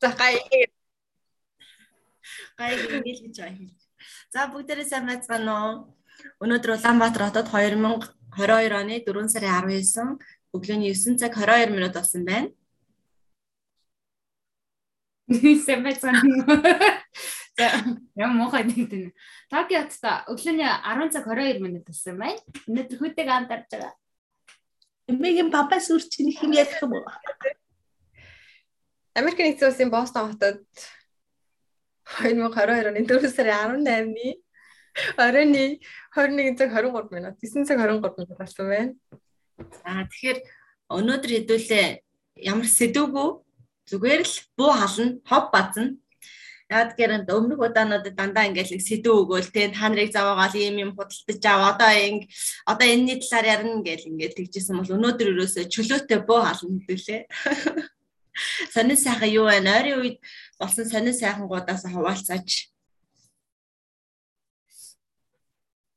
За гай. Гай ингээл гэж байгаа хэлж. За бүгдээрээ сайн байцгаана уу? Өнөөдөр Улаанбаатар хотод 2022 оны 4 сарын 19 өглөөний 9 цаг 22 минут болсон байна. Сайн байцгаана. За яа мохой нэгдэн. Токиотта өглөөний 10 цаг 22 минут болсон байна. Өнөөдөр хөтөг андарч байгаа. Эмээгийн папа сүрчин их юм ярих юм уу? Америк нэгдсэн улсын Бостон хотод 2022 оны 4 сарын 18-ны оройн 21 цаг 23 минут 9 цаг 23 минут болсон байна. За тэгэхээр өнөөдөр хэдүүлээ ямар сэдвгүй зүгээр л буу хална, хов базна Яг гэрэнд өмнөх удаануудад дандаа ингээл сэдв өгөөл те та нарыг заваагаал ийм юм худалдаж ав одоо инг одоо энэний талаар ярина гэл ингээд тэгжсэн бол өнөөдөр өрөөсөө чөлөөтэй буу хална хэдүүлээ. Сонин сайхан юу байна? Ойрын үед болсон сонин сайхангуудаас хуваалцаач.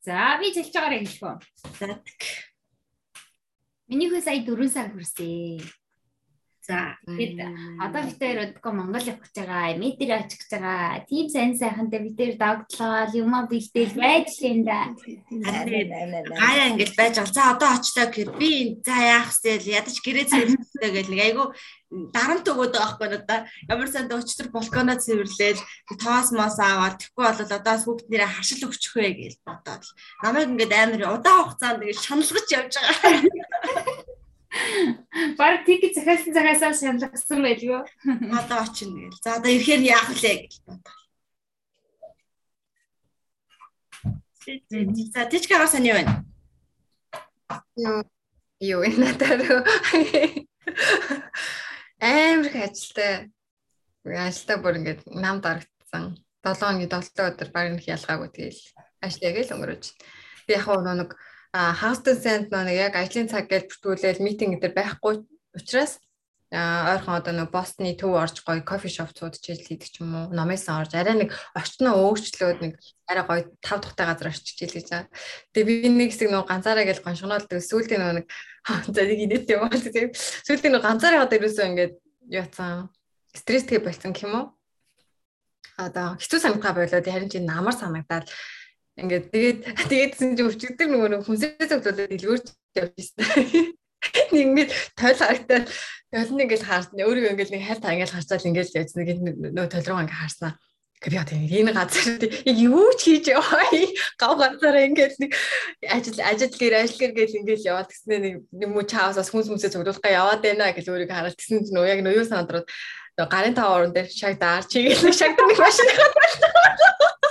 За би зэлж байгаараа хэлэхөө. За. Миний хөө сая 4 сар хүрсэн. За тэгэд одоо бид хоёр өдгөө Монгол явах гэж байгаа, метр очих гэж байгаа. Тим сайн сайхантай бид хоёр дагдлаа юмаа бэлдээл байж юм да. Гаяа ингэж байж байгаа. За одоо очлоо гэхэд би за яах вэ? Ядаж гэрээ цэвэрлэхтэй гэл нэг айгу дарамт өгөөд байгаа байхгүй надаа. Ямар санд өчтөр балконоо цэвэрлээл тоос мос аваад тэггүй бол одоо хүүхднэрээ харшил өгчих вэ гэж бодоод. Намайг ингээд амар удаан хугацаанд ингэж шаналгаж явж байгаа. Бараг тикет захиалсан цагаасаа шаналгасан байлгүй. Одоо очино гээл. За одоо ирэхээр яах вэ гэж бодлоо. За тийч гараа сайн юу вэ? Юу юу надад амар их ажилтай. Ажилтаа бүр ингээд нам дарагдсан. 7 оны 7 өдөр баг нэг ялгаагүй тэгэл ажиллая гэж өнгөрөөж. Би яг нэг Houston Sand нэг яг ажлын цаг гэж бүртгүүлээл митинг дээр байхгүй учраас ойрхон одоо нэг Бостны төв орж гоё кофе шоп цууд чийл хийдэг ч юм уу номысан орж арай нэг орчноо өөрчлөөд нэг арай гоё тав тухтай газар орчих чийл гэж байгаа. Тэгээ би нэг хэсэг нөгөө ганцаараа гэж гоншгоноод сүүлдээ нөгөө нэг за нэг инээт юм бол тийм сүүлдээ нөгөө ганцаараа одоо ерөөсөө ингээд яцсан стресстэй болсон юм уу? Одоо хэцүү санагдгаа болоод харин чи намар санагдаад Ингээд тэгээд тэгээдсэн чинь өчигдөр нөгөө нэг хүнсээ зөвлөлөд дэлгүүрч явж ирсэн. Нэг ингээд тойл харагтаад тойл нэг ингээд хаарсан. Өөрийгөө ингээд нэг хайлт ингээд харцаал ингээд явж нэг нөгөө тойл руу ингээд харсан. Гэвь яа тийм энэ газар яг юу ч хийж яваа. Гав газараа ингээд нэг ажил ажил гэр ажил гэр гэж ингээд яваад гэснээр нэг юм уу чаасаас хүнс мүсээ цуглуулгаа яваад байна гэж өөрийгөө хараад тэгсэн чинь яг нөө юу санаад гарын тав орон дээр шаг даар чигээл шагдаг нэг машин хатаа.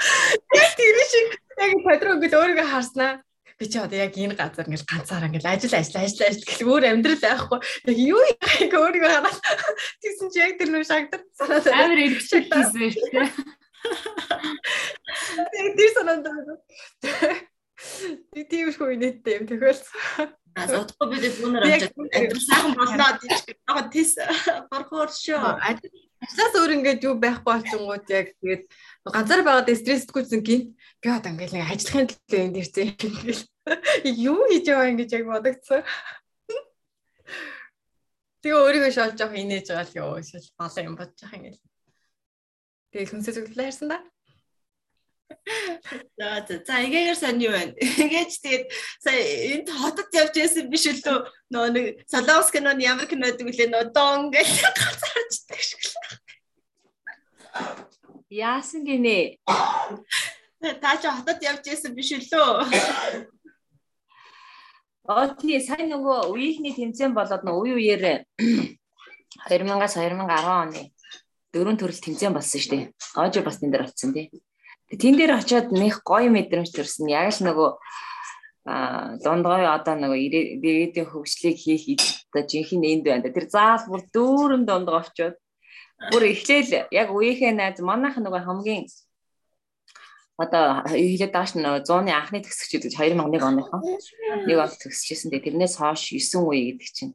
Яг тэр шиг яг патрон гэж өөрийгөө харснаа. Би чи одоо яг энэ газар ингээл ганцаараа ингээл ажил ажил ажил ажил гэх өөр амьдрал байхгүй. Тэг юу яг өөрийгөө хараад тийсэн чи яг тэр нөө шагдар санаад амар иргэшил хийсэн шүү дээ. Яг тэр санаад байна. Би тийм шүү инээдтэй юм тохиолдсон. Аз удахгүй бид бүүнээр очиж амьдрал сайхан болно гэж байгаа тийс борхоор шүү. Ажлаас өөр ингээд юу байхгүй болчингууд яг тэгээд ганцаар байгаад стресстгүйсэн гин би одоо ингээд нэг ажиллахын төлөө энд ирсэн ингээл юу хийж байгаа ингэж яг бодогдсон. Тэгээ өөрийгөө шалж авах инээж байгаа л ёо шал балаа юм бодож байгаа ингээл. Тэгээ хүнсээ зөвлөлөө харсан да. За за эгээр сайн юу байна. Эгээч тэгээд сая энд хотод явж байсан биш үлээ нөө нэг Солонгос киноны ямар кино гэдэг үлээ нөө дон гэж ганцаарчдаг шиг л. Яасан гинэ? Та ч хотод явж байсан биш үлээ. Оо тий сайн нөгөө үеийнхний тэмцээн болоод нөгөө үе үеэр 2000-аас 2010 оны дөрөв төрөл тэмцээн болсон шүү дээ. Гожо бас тэн дээр очсон тий. Тэн дээр очиод нэх гоё мэдрэмж төрсөн. Яг л нөгөө а дундгой одоо нөгөө ирээдүйн хөгжлийг хийх одоо жинхэнэ энд байна. Тэр заал бүр дүүрэн дундгой очиод бүр эхлээл яг үеийнхээ найз манайх нөгөө хамгийн одоо хэлээд тааш нь 100-ны анхны төгсөгчд гэж 2001 оныхон нэг он төгсөжсэн. Тэрнээс хойш 9 үе гэдэг чинь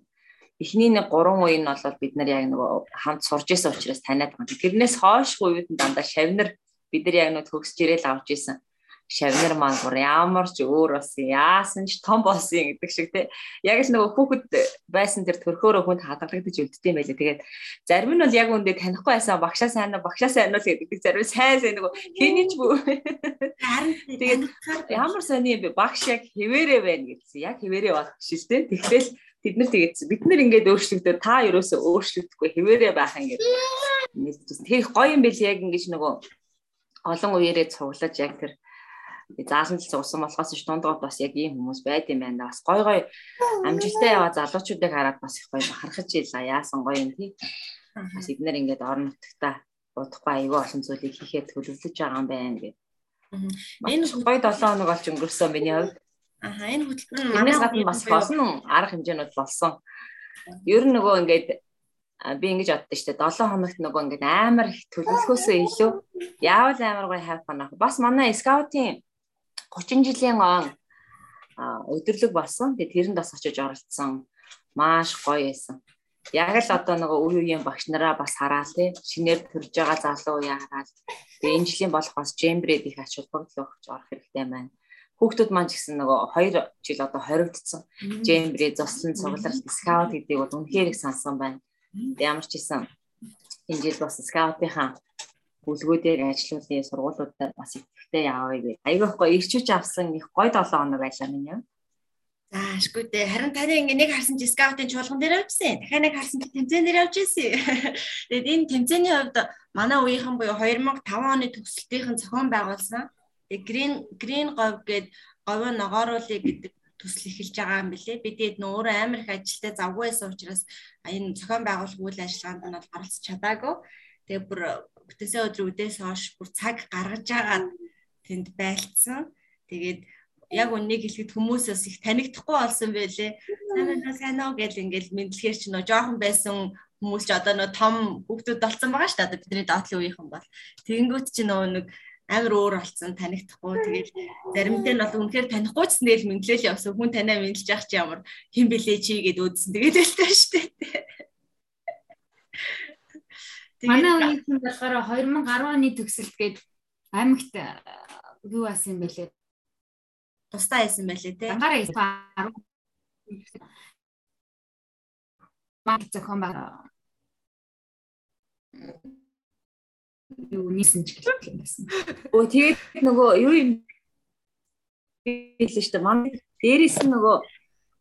эхний нэг 3 үе нь бол бид нар яг нөгөө хамт сурж исэн учраас таниад байгаа. Тэрнээс хойш үеуд нь дандаа шавнар бид нар яг нөгөө төгсөж ирээл авч исэн. Шавнар маань бүр ямар ч өөр бас яасан ч том болсон гэдэг шиг тий. Яг л нөгөө хүүхэд байсан тэр төрхөөрөө хүнд хадгалагдаж үлддэм байлээ. Тэгээд зарим нь бол яг үндэ танихгүй байсан багшаа сайн уу багшаа сайн уу гэдэг зарим сайн сайн нөгөө хэний ч бүү. Тэгээд ямар сони юм бэ багш яг хэвээрээ байна гэсэн. Яг хэвээрээ болох шил тий. Тэгэхээр Тэд нар тэгээд бид нар ингээд өөрчлөгдөв та ерөөсөө өөрчлөгдөхгүй хэвээрээ байх ингээд мэдчихсэн. Тэгэхээр гоё юм бэл яг ингэж нөгөө олон үеэрээ цуглаж яг тэр заасан л цугсан болохоос ш дундгууд бас яг ийм хүмүүс байд юм байна. Бас гой гой амжилттай яваа залуучуудыг хараад бас их гоё бахархаж ила яасан гоё юм тий. Бас эднэр ингээд орон нутгата удахгүй аюу олон зүйлийг хийхэд төлөвлөж байгаа юм байна гэдэг. Энэ гоё 7 хоног болж өнгөрсөн миний хувьд. Аха энэ хөтөлбөр нь Манайс гадна бас олон арга хэмжээнүүд болсон. Ер нь нөгөө ингээд би ингэж боддоо штэ 7 хоногт нөгөө ингээд амар их төлөвлөхөөсөө илүү яавал амар гоё хайп банах. Бас манай скаутын 30 жилийн он өдөрлөг болсон. Тэгээ тэрэнд бас очиж оролцсон. Маш гоё байсан. Яг л одоо нөгөө үе үеийн багш нараа бас хараа тий. Шинээр төрж байгаа залуу яа хараад. Тэгээ энэ жилийн болох бас джембред их ач холбогдол өгч орох хэрэгтэй байна хүүхдүүд маань ч гэсэн нөгөө 2 жил одоо хоригдсон. Жембрэ зослон цугларт скаут гэдгийг бол үнэхээр их сансан байна. Ямар ч гэсэн энэ жил бас скаутынхаа бүлгүүдээр ажиллуулсан сургуулиудаар бас ихэвчлэн яваа гэж. Айгүйхгүй ирчүүч авсан их гой 7 хоног байлаа минь яа. За ашгүй дээ. Харин таны ингээ нэг харсан чи скаутын чуулган дээр авчихсан. Дахиад нэг харсан чи тэмцээн дээр авчихсан. Тэгээд энэ тэмцээний хувьд манай үеийнхэн буюу 2005 оны төгсөлтийн зохион байгуулсан Тэгээ green green говь гээд говь ногооруулъя гэдэг төсөл эхэлж байгаа юм билэ. Би тэгээд нөр амар их ажилтай завгүй байсан учраас энэ зохион байгуулах үйл ажиллагаанд нь бол оролцож чадаагүй. Тэгээ бүр бүтээсээ өдөр үдээс хойш бүр цаг гаргаж агаад тэнд байлцсан. Тэгээд яг үннийг хэлэхэд хүмүүсээс их танигдахгүй болсон байлээ. Сайн сайн уу гэл ингээл мэдлэгээр чи нөө жоохон байсан хүмүүс ч одоо нөө том хүүхдүүд болсон байгаа шүү дээ. Бидний доотлын үеийнхэн бол. Тэгэнгүүт чи нөө нэг амар өөр болсон танигдахгүй тэгээд заримтай нь бол үнэхээр танихгүй ч нэл мэдлэл явсан хүн танаа мэдлж яах чи ямар хэн бэлээ чи гэд үүдсэн тэгээд байлтай штэ Манай үеийнхэн болохоор 2010 оны төгсөлт гээд аймагт юу асан юм бэлээ тустай байсан байлээ те Ангараа 10 Маг зохион байгаа юу нийсэн ч гэх юм байсан. Өө тэгээд нөгөө юу юм хэлсэн шүү дээ. Манай дээрээс нь нөгөө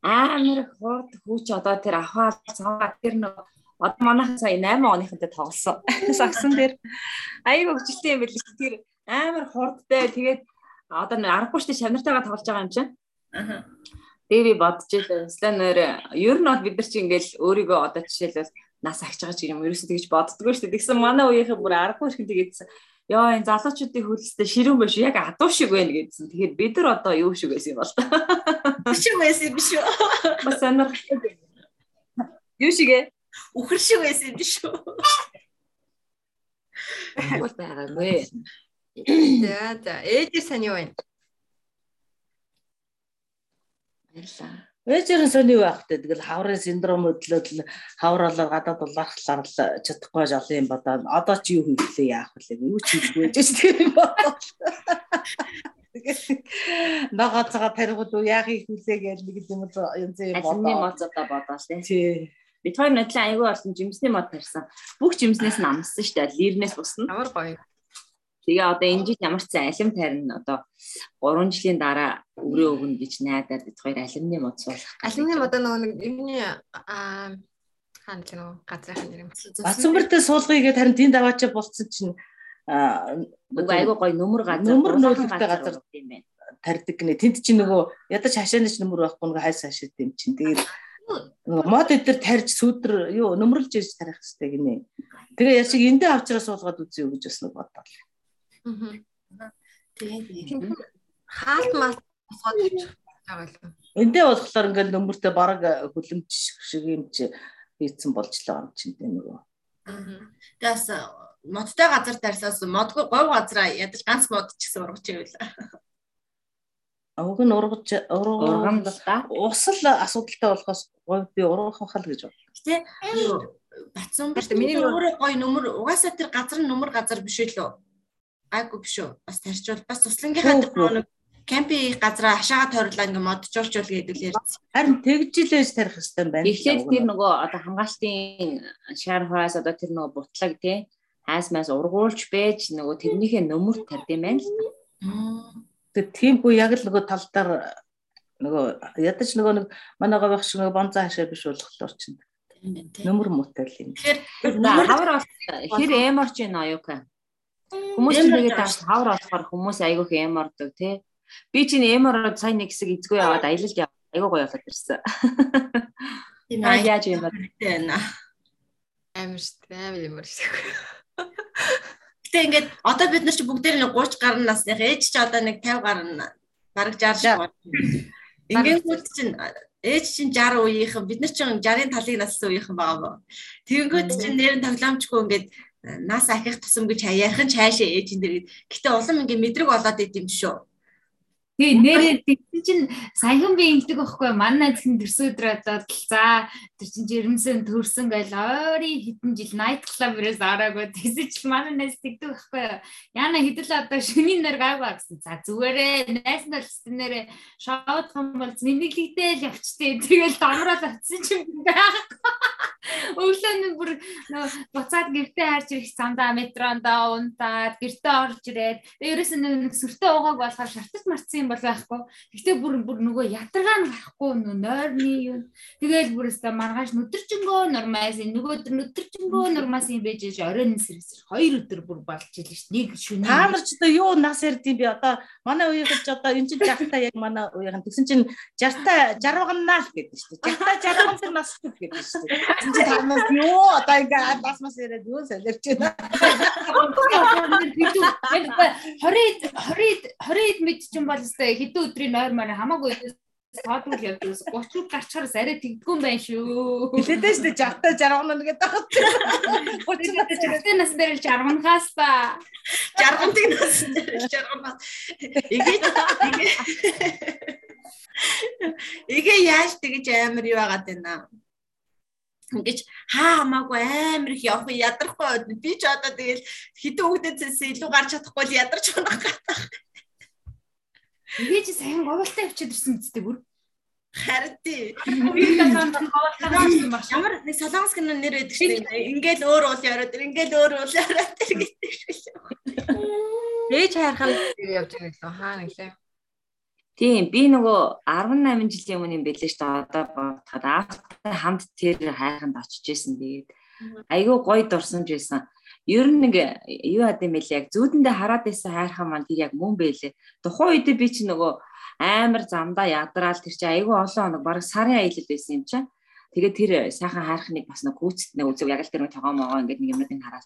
амар хурд хүүч одоо тэр авахаар цангаа тэр нөгөө одоо манайхан сая 8 оныхантай тоглосон. Сагсан дээр аяг өгчлээ юм байл шүү. Тэр амар хурдтай тэгээд одоо аргагүй шүү дээ шамнартайгаа тоглож байгаа юм чинь. Аа. Тэгээ би бодож байлаа. Сланер ер нь бол бид нар чи ингээл өөрийгөө одоо жишээлбэл нас агч байгаа ч юм ерөөсөө тэгж боддгоо дээ. Тэгсэн манай үеийнхэн бүр аргагүй шиг тэгээдсэн. Йоо энэ залуучуудын хөлстэй ширүүн биш яг адуу шиг байна гэдсэн. Тэгэхээр бид нар одоо юу шиг байсан юм бол та. Байсан юм биш үү? Бас сонирхолтой. Юу шиг ээ? Үхэр шиг байсан юм биш үү? Бол байгаагүй. За за ээжээ сайн юу вэ? Баярлаа. Ээжэрэн сони байх гэдэг. Тэгэл хаврын синдром өдлөөд хавраалаар гадаад улаархлаар л чадахгүй жол юм бодоо. Одоо ч юу хийлээ яах вэ? Юу ч хийхгүй гэж тийм бодоо. Ногоо цагаа тарихуд уу яах их хүлээ гэж нэг юм янз юм бодоо. Алимны моц одоо бодоо тий. Бид хоёр надлаа айгүй болсон жимсний мод тарьсан. Бүх жимснээс нь амссан шүү дээ. Лирнээс бусна. Ямар гоё. Тэгээ одоо энэ жил ямар ч цай алим тарина одоо 3 жилийн дараа өрөө өгнө гэж найдаад бид хоёр алимны мод суулгах. Алимны мод нөгөө нэг юмны аа хаан ч нөгөө газрын нэр юм. Бацамбартай суулгая гэдэг харин тийм даваач болцсон чинь нөгөө айгуу гоё нөмөр газар нөмөр нөөлөлтэй газар юм байна. Тарьдаг гинэ. Тэнд чинь нөгөө ядаж хашаанч нөмөр байхгүй нөгөө хайс хашаад юм чинь. Тэгээд мод эдэр тарьж сүдэр юу нөмрөлж ирж тарих хэрэгтэй гинэ. Тэгээ яшиг эндээ авчраа суулгаад үзье юу гэж бас нэг бодлоо. Тэгээд хаалт мал босгоод авчих байгаа л. Эндээ болохоор ингээл нөмөртэй бараг хөлөмж шиг юм чи хийцэн болж л байгаа юм чинь тийм нөгөө. Тэгээс модтой газар тарьсаас модгүй говь газараа ядаж ганц мод ч гэсэн ургаж ивэл. Уг нь ургаж ургамд ус л асуудалтай болохоос говь би ургах хал гэж байна. Гэтэ Батсан миний өөрөө гой нөмөр угаасаа тэр газар нь нөмөр газар биш лөө гайгүй биш үү? Бас тарьчвал бас туслангийнхаа нэг кемпинг газраа хашаага тойрлоо ингээ моджуулчул гэдэг л ярьсан. Харин тэгжилээс тарих хэрэгтэй байна. Эхлээд тэр нөгөө одоо хамгаалтын шар хаас одоо тэр нөгөө бутлаг тий хаас мас ургуулж байж нөгөө тэрнийхээ нөмөр тард юм байна л. Тэг тиймгүй яг л нөгөө тал дээр нөгөө ядаж нөгөө нэг манай говь шиг нөгөө бонцоо хашаа биш болохоор чинь нөмөр муутай л юм. Тэгэхээр хавар бол хэр эморч юм аюука. Хүмүүс тэгээд тааш хавар болохоор хүмүүс айгүйх эмордог тий Би чинь эмороо сайн нэг хэсэг эзгүй яваад аялалд. Айгуу гоё болоод ирсэн. Тийм аа яаж юм байна. Дээ. Амар юмэр шиг. Гэтэ ингээд одоо бид нар чи бүгдээр нэг 30 гаруй насных ээж чи одоо нэг 50 гаруй бараг 60 шиг байна. Ингээд хүүд чинь ээж чинь 60 үеийнхэн бид нар чинь 60-ын талыг нассан үеийнхэн байгаа бо. Тэгэнгүүт чинь нэр нь тоглоомчгүй ингээд нас ахих тусам гэж хаяархан чаашаа ээж энэ дэр. Гэтэ улам ингээд мэдрэг болоод идэм шүү. Тэгээ нэрээ тэгсэн чинь саяхан би ингэдэг байхгүй манай найзын төрсөн өдөр одоо за тэр чинь жирэмсэн төрсөн гэл ойрын хэдэн жил night club-ээс араагүй тэгсэн чинь манай найз тэгдэг байхгүй яна хэдэл одоо шөнийн нэр гайваа гэсэн. За зүгээрээ найз нөлсөн нэрээ шоуд хам бол нэмэглэгдээл явчтээ тэгэл домрол атсан чинь байхгүй. Өглөө нь бүр буцаад гэртээ харж ирэх замдаа метрондоо унтаад гэртээ орж ирээд ерөөс нь нэг сүртэй уугааг болохоор шартаж марцсан юм бол байхгүй. Гэхдээ бүр бүр нөгөө ядаргаа нь гарахгүй нөө нойрны юу. Тэгээл бүр өстө маргааш нүдэрчэнгөө нормаас нөгөө өдөр нүдэрчэнгөө нормаас юм байж оройн сэрсэр хоёр өдөр бүр болж илээ ш. Нэг шөнө. Та нар ч одоо юу нас ярдیں۔ би одоо манай үеийнхэн ч одоо энэ чинь 60 та яг манай үеийнхэн тэгсэн чинь 60 та 60 ганаа л гэдэг шүү дээ. 60 та 60 ганц нас гэдэг шүү дээ чи танаас юу одоо ингээ бас бас яриад юу солирч байна. 20 20 20 мэд ч юм бол өстой хэдэн өдрийн нойр маань хамаагүй саадгүй явдгаас 30 руу гарчхаараас арай тэгдгүн байна шүү. Хэлээдэж шүү 60 та 60 наа гэдэг тахад. 30 та 60 нас дээр 60 нахаас та 60 нас дээр 60 нас. Игээ игээ яаж тэгэж амар юу байгаад байна ингэж хаа хамаагүй амар их явах ядрахгүй би ч одоо тэгэл хитэн үгдээс илүү гарч чадахгүй л ядарч байгаа гатах. Чи сайн говьлтаа явчихад ирсэн үстэй бүр. Харин тий. Ямар нэг солонгос кино нэр байдаг шүү дээ. Ингээл өөр уул яриад, ингээл өөр уул яриад гэдэг шүү. Ээж хайрхан явж байгаа гэсэн хаа нэглээ. Тийм би нөгөө 18 жилийн өмнө юм байлээ шүү дээ. Одоо бодоход аавтай хамт тэр хайханд очиж исэн. Тэгээд айгүй гоё дурсамж байсан. Ер нь нэг юу яд юм бэлээ яг зүүдэндээ хараад байсан хайрхан маань тэр яг мөн бэлээ. Тухайн үед би чи нөгөө амар замдаа ядраал тэр чи айгүй олон хоног баг сарын аялал байсан юм чинь. Тэгээд тэр сайхан хайрхныг бас нэг хүүцэд нэг үзэв яг л тэр нэг тогоо могоо ингээд нэг юмнуудыг хараад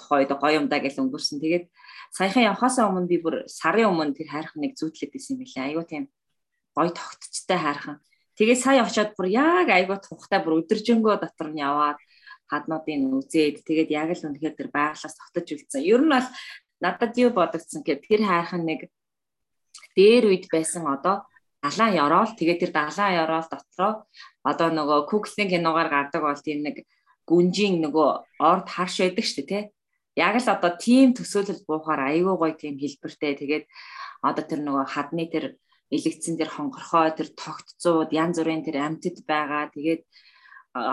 тухайн үед гоё юм да гэж өнгөрсөн. Тэгээд саяхан явхаасаа өмнө би бүр сарын өмнө тэр хайрхныг зүүдлээд байсан юм билээ. Айгуу тийм гоё тогтцтой хайрхан. Тэгээд сая очиод бүр яг айгуу тухтай бүр өдөржингөө дотор нь яваад хаднуудыг үзээд тэгээд яг л үнэхээр тэр байгалаас тогтож үлдсэн. Ер нь бол надад юу бодогдсон гэхээр тэр хайрхан нэг дээр үед байсан одоо далайн ёроол тэгээд тэр далайн ёроол дотроо одоо нөгөө Google-ийн киногаар гардаг бол тийм нэг гүнжийн нөгөө орд харш байдаг шүү дээ тий яг л одоо тийм төсөөлөл буухаар айгүй гоё тийм хэлбэртэй. Тэгээд одоо тэр нөгөө хадны тэр элэгцэн тэр хонгорхой тэр тогтцууд янз бүрийн тэр амьтад байгаа. Тэгээд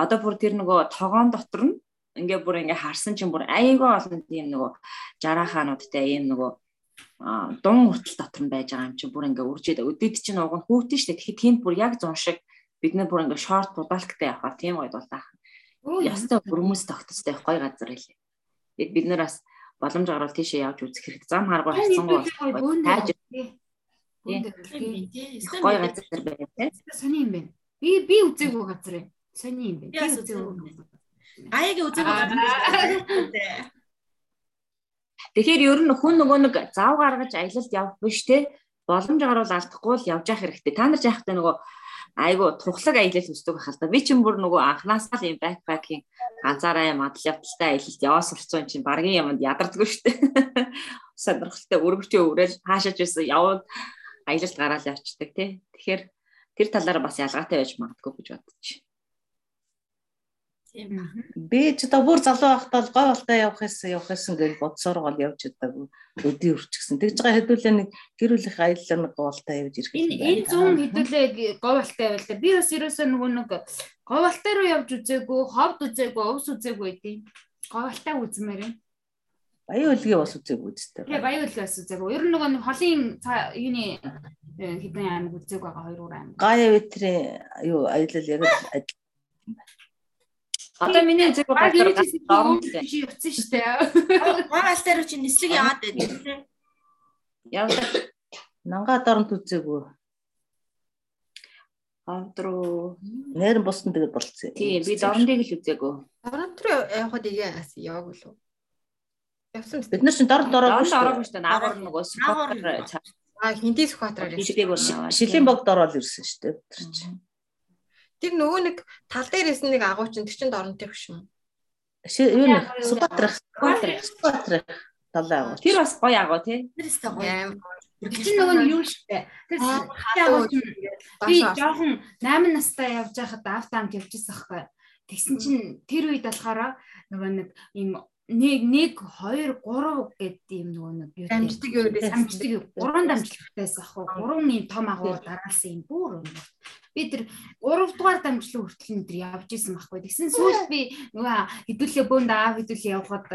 одоо бүр тэр нөгөө тогоон дотор нь ингээ бүр ингээ харсан чинь бүр айгүй олон тийм нөгөө жарахаануудтай ийм нөгөө дун уртал дотор нь байж байгаа юм чинь бүр ингээ үржээд өдөд чинь уг нь хүүтэн штэ тэгэхэд тэнд бүр яг зун шиг бид нар бүр ингээ шорт будалктай явахаар тийм гоё дулаах. Ястай бүрмэс тогтцтой гоё газар хэлээ. Тэгээд бид нэр бас боломж гарвал тийшээ явж үзэх хэрэгтэй. Зам харгуй хайцсангүй тааж гоё газар байна. Сони юм байна. Би би үзээгүй газар юм. Сони юм байна. Би үзээгүй. Аягийн үзээгүй газар. Тэгэхээр ер нь хүн нөгөө нэг зав гаргаж аялалд явах биш те боломж гарвал алдахгүй л явж явах хэрэгтэй. Та нар жаахтай нөгөө айгу тухлаг аялал үздэг байх л да. Би чинь бүр нөгөө анханасаа л юм бэкпакинг ганцаараа юм адал явдалтай аялалд яваа сурцсан чинь баргийн юмд ядардггүй шүү дээ. Сонирхолтой өргөчөө өрөөл хаашаач байсан яваад аялалд гараал явцдаг тий. Тэгэхээр тэр талаараа бас ялгаатай байж магадгүй гэж бодчих. Би ч одоо бүр залуу байхдаа л гой болтой явах гэсэн явах гэсэн гэж бодсоор гол явж чадаагүй өдий үрчгсэн. Тэгж байгаа хэдүүлээ нэг гэр бүлийн аялал нэг голтой явж ирэх. Энэ энэ 100 хэдүүлээ гой болтой байл та. Би бас ерөөсөө нөгөө нэг гой болтой руу явж үзээгүй, ховд үзээгүй, өвс үзээгүй гэдэг. Гой болтой үзмээр юм. Баян үлгээ бас үзээгүй үстэй. Тэгээ баян үлгээ бас үзээгүй. Ер нь нөгөө нэг холын юуны хэдэн аймаг үзээгүй байгаа хоёр аймаг. Гая ветрийн юу аялал яг л Одоо миний үзэг бодлоор гавь чи утсан штэ. Гавь дээр чи нислэг яваад байдаг. Явдаг. Нанга дорнт үзээгүй. Гавд руу нэр бусна тэгээд болцсон. Тийм би дорнтыг л үзээгүй. Дорнт руу явахад игээ яваагүй л үү? Явсан Бид нар чинь дорнт ороогүй Дорнт ороогүй шүү дээ. Наагур нөгөө спортер А хинди сүхбаатараар шилийн богд ороод ирсэн шүү дээ. Тэр чинь. Тэр нөгөө нэг тал дээрээс нэг агуу чинь тэр чинь дорнтын биш юм. Юу нэ? Сүбатрах Сүбатрах талаа агуу. Тэр бас гоё агуу тий. Тэр өстой гоё. Тэр нөгөө нь юу штэ. Тэр агуу чинь би жоохон 8 настай явж байхад автамт явжсэн байхгүй. Тэгсэн чинь тэр үед болохоор нөгөө нэг ийм нэг 1 2 3 гэдэг юм нөгөө нэг юу дамждаг юу гэдэг дамждаг юу 3 дамжлагтайс ах уу 3 ийм том агуу дараалсан юм. Бүр өнөр би тэр 3 дугаар дамжлал хүртэл энэ явж исэн байхгүй. Тэгсэн сүүлд би нөгөө хэдүүлээ бөөнд аав хэдүүлээ явхад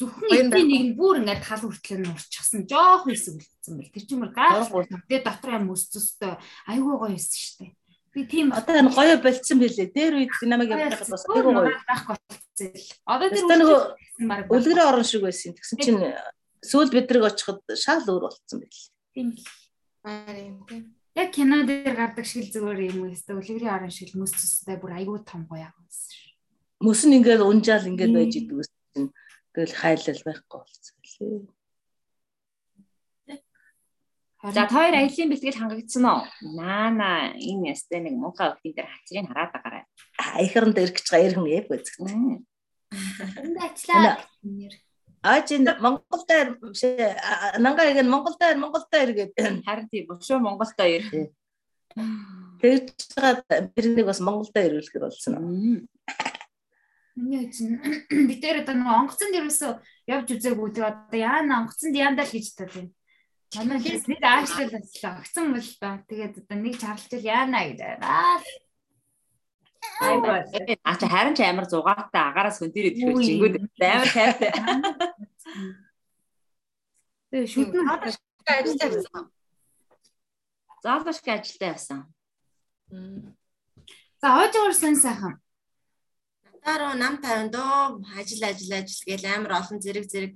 зөвхөн эдний нэг нь бүр ингээд тал хүртэл нь урчихсан жоох хэсэг үлдсэн бэл. Тэр чинь мөр гайх тэгээ дотор юм өсцөстэй айгүй гоё юмсэн штэ би тийм одоо гоё болцсон билээ. Дээр үед намайг явуулахад бас айгүй гоё. байхгүй болцсон л одоо тэр үлгэрээ орон шиг байсан. Тэгсэн чинь сүүлд бидрэг очиход шал өөр болцсон байл тийм л. Тийм Яг кино дээр гардаг шиг зүгээр юм уу өстө үлгэрийн орон шиг мөс цэстэй бүр айгүй том гоё аа байсан шүү. Мөс нь ингээд унжаал ингээд байж идэг ус чинь тэгэл хайлал байхгүй болцсон лээ. За хоёр аялын бэлтгэл хангагдсан уу? Наа наа энэ ястай нэг муухай өвчин дээр хацрыг хараад агараа. Ихэрэн дээр гэж гаяр хүн яв үзэгт. Энд ачлаа. А чи Монгол дээр нангаа яг Монгол дээр Монгол дээр гэдэг. Харин тийм бушуу Монгол дээр. Тэгж байгаа тэрнийг бас Монгол дээр ирүүлэхэр болсон уу? Миний чинь би тэр одоо нэг онгоцон дээрээс явж үзээгүй тэгээ одоо яана онгоцонд яандаа л гэж таа. Манай нэг аашлал огцсон бол та тэгээд одоо нэг чарлчил яана гэдэг. Аа Айгаа. А чи харин ч амар зугаатай агаараас хүн дээр идэх чингүүд амар тайртай. Тэгээ шүдэн ажилтай байсан. Заалбаш ажилтай байсан. За хойж уурсан сайхан. Дараа нам тавиндоо ажил ажил ажил гээл амар олон зэрэг зэрэг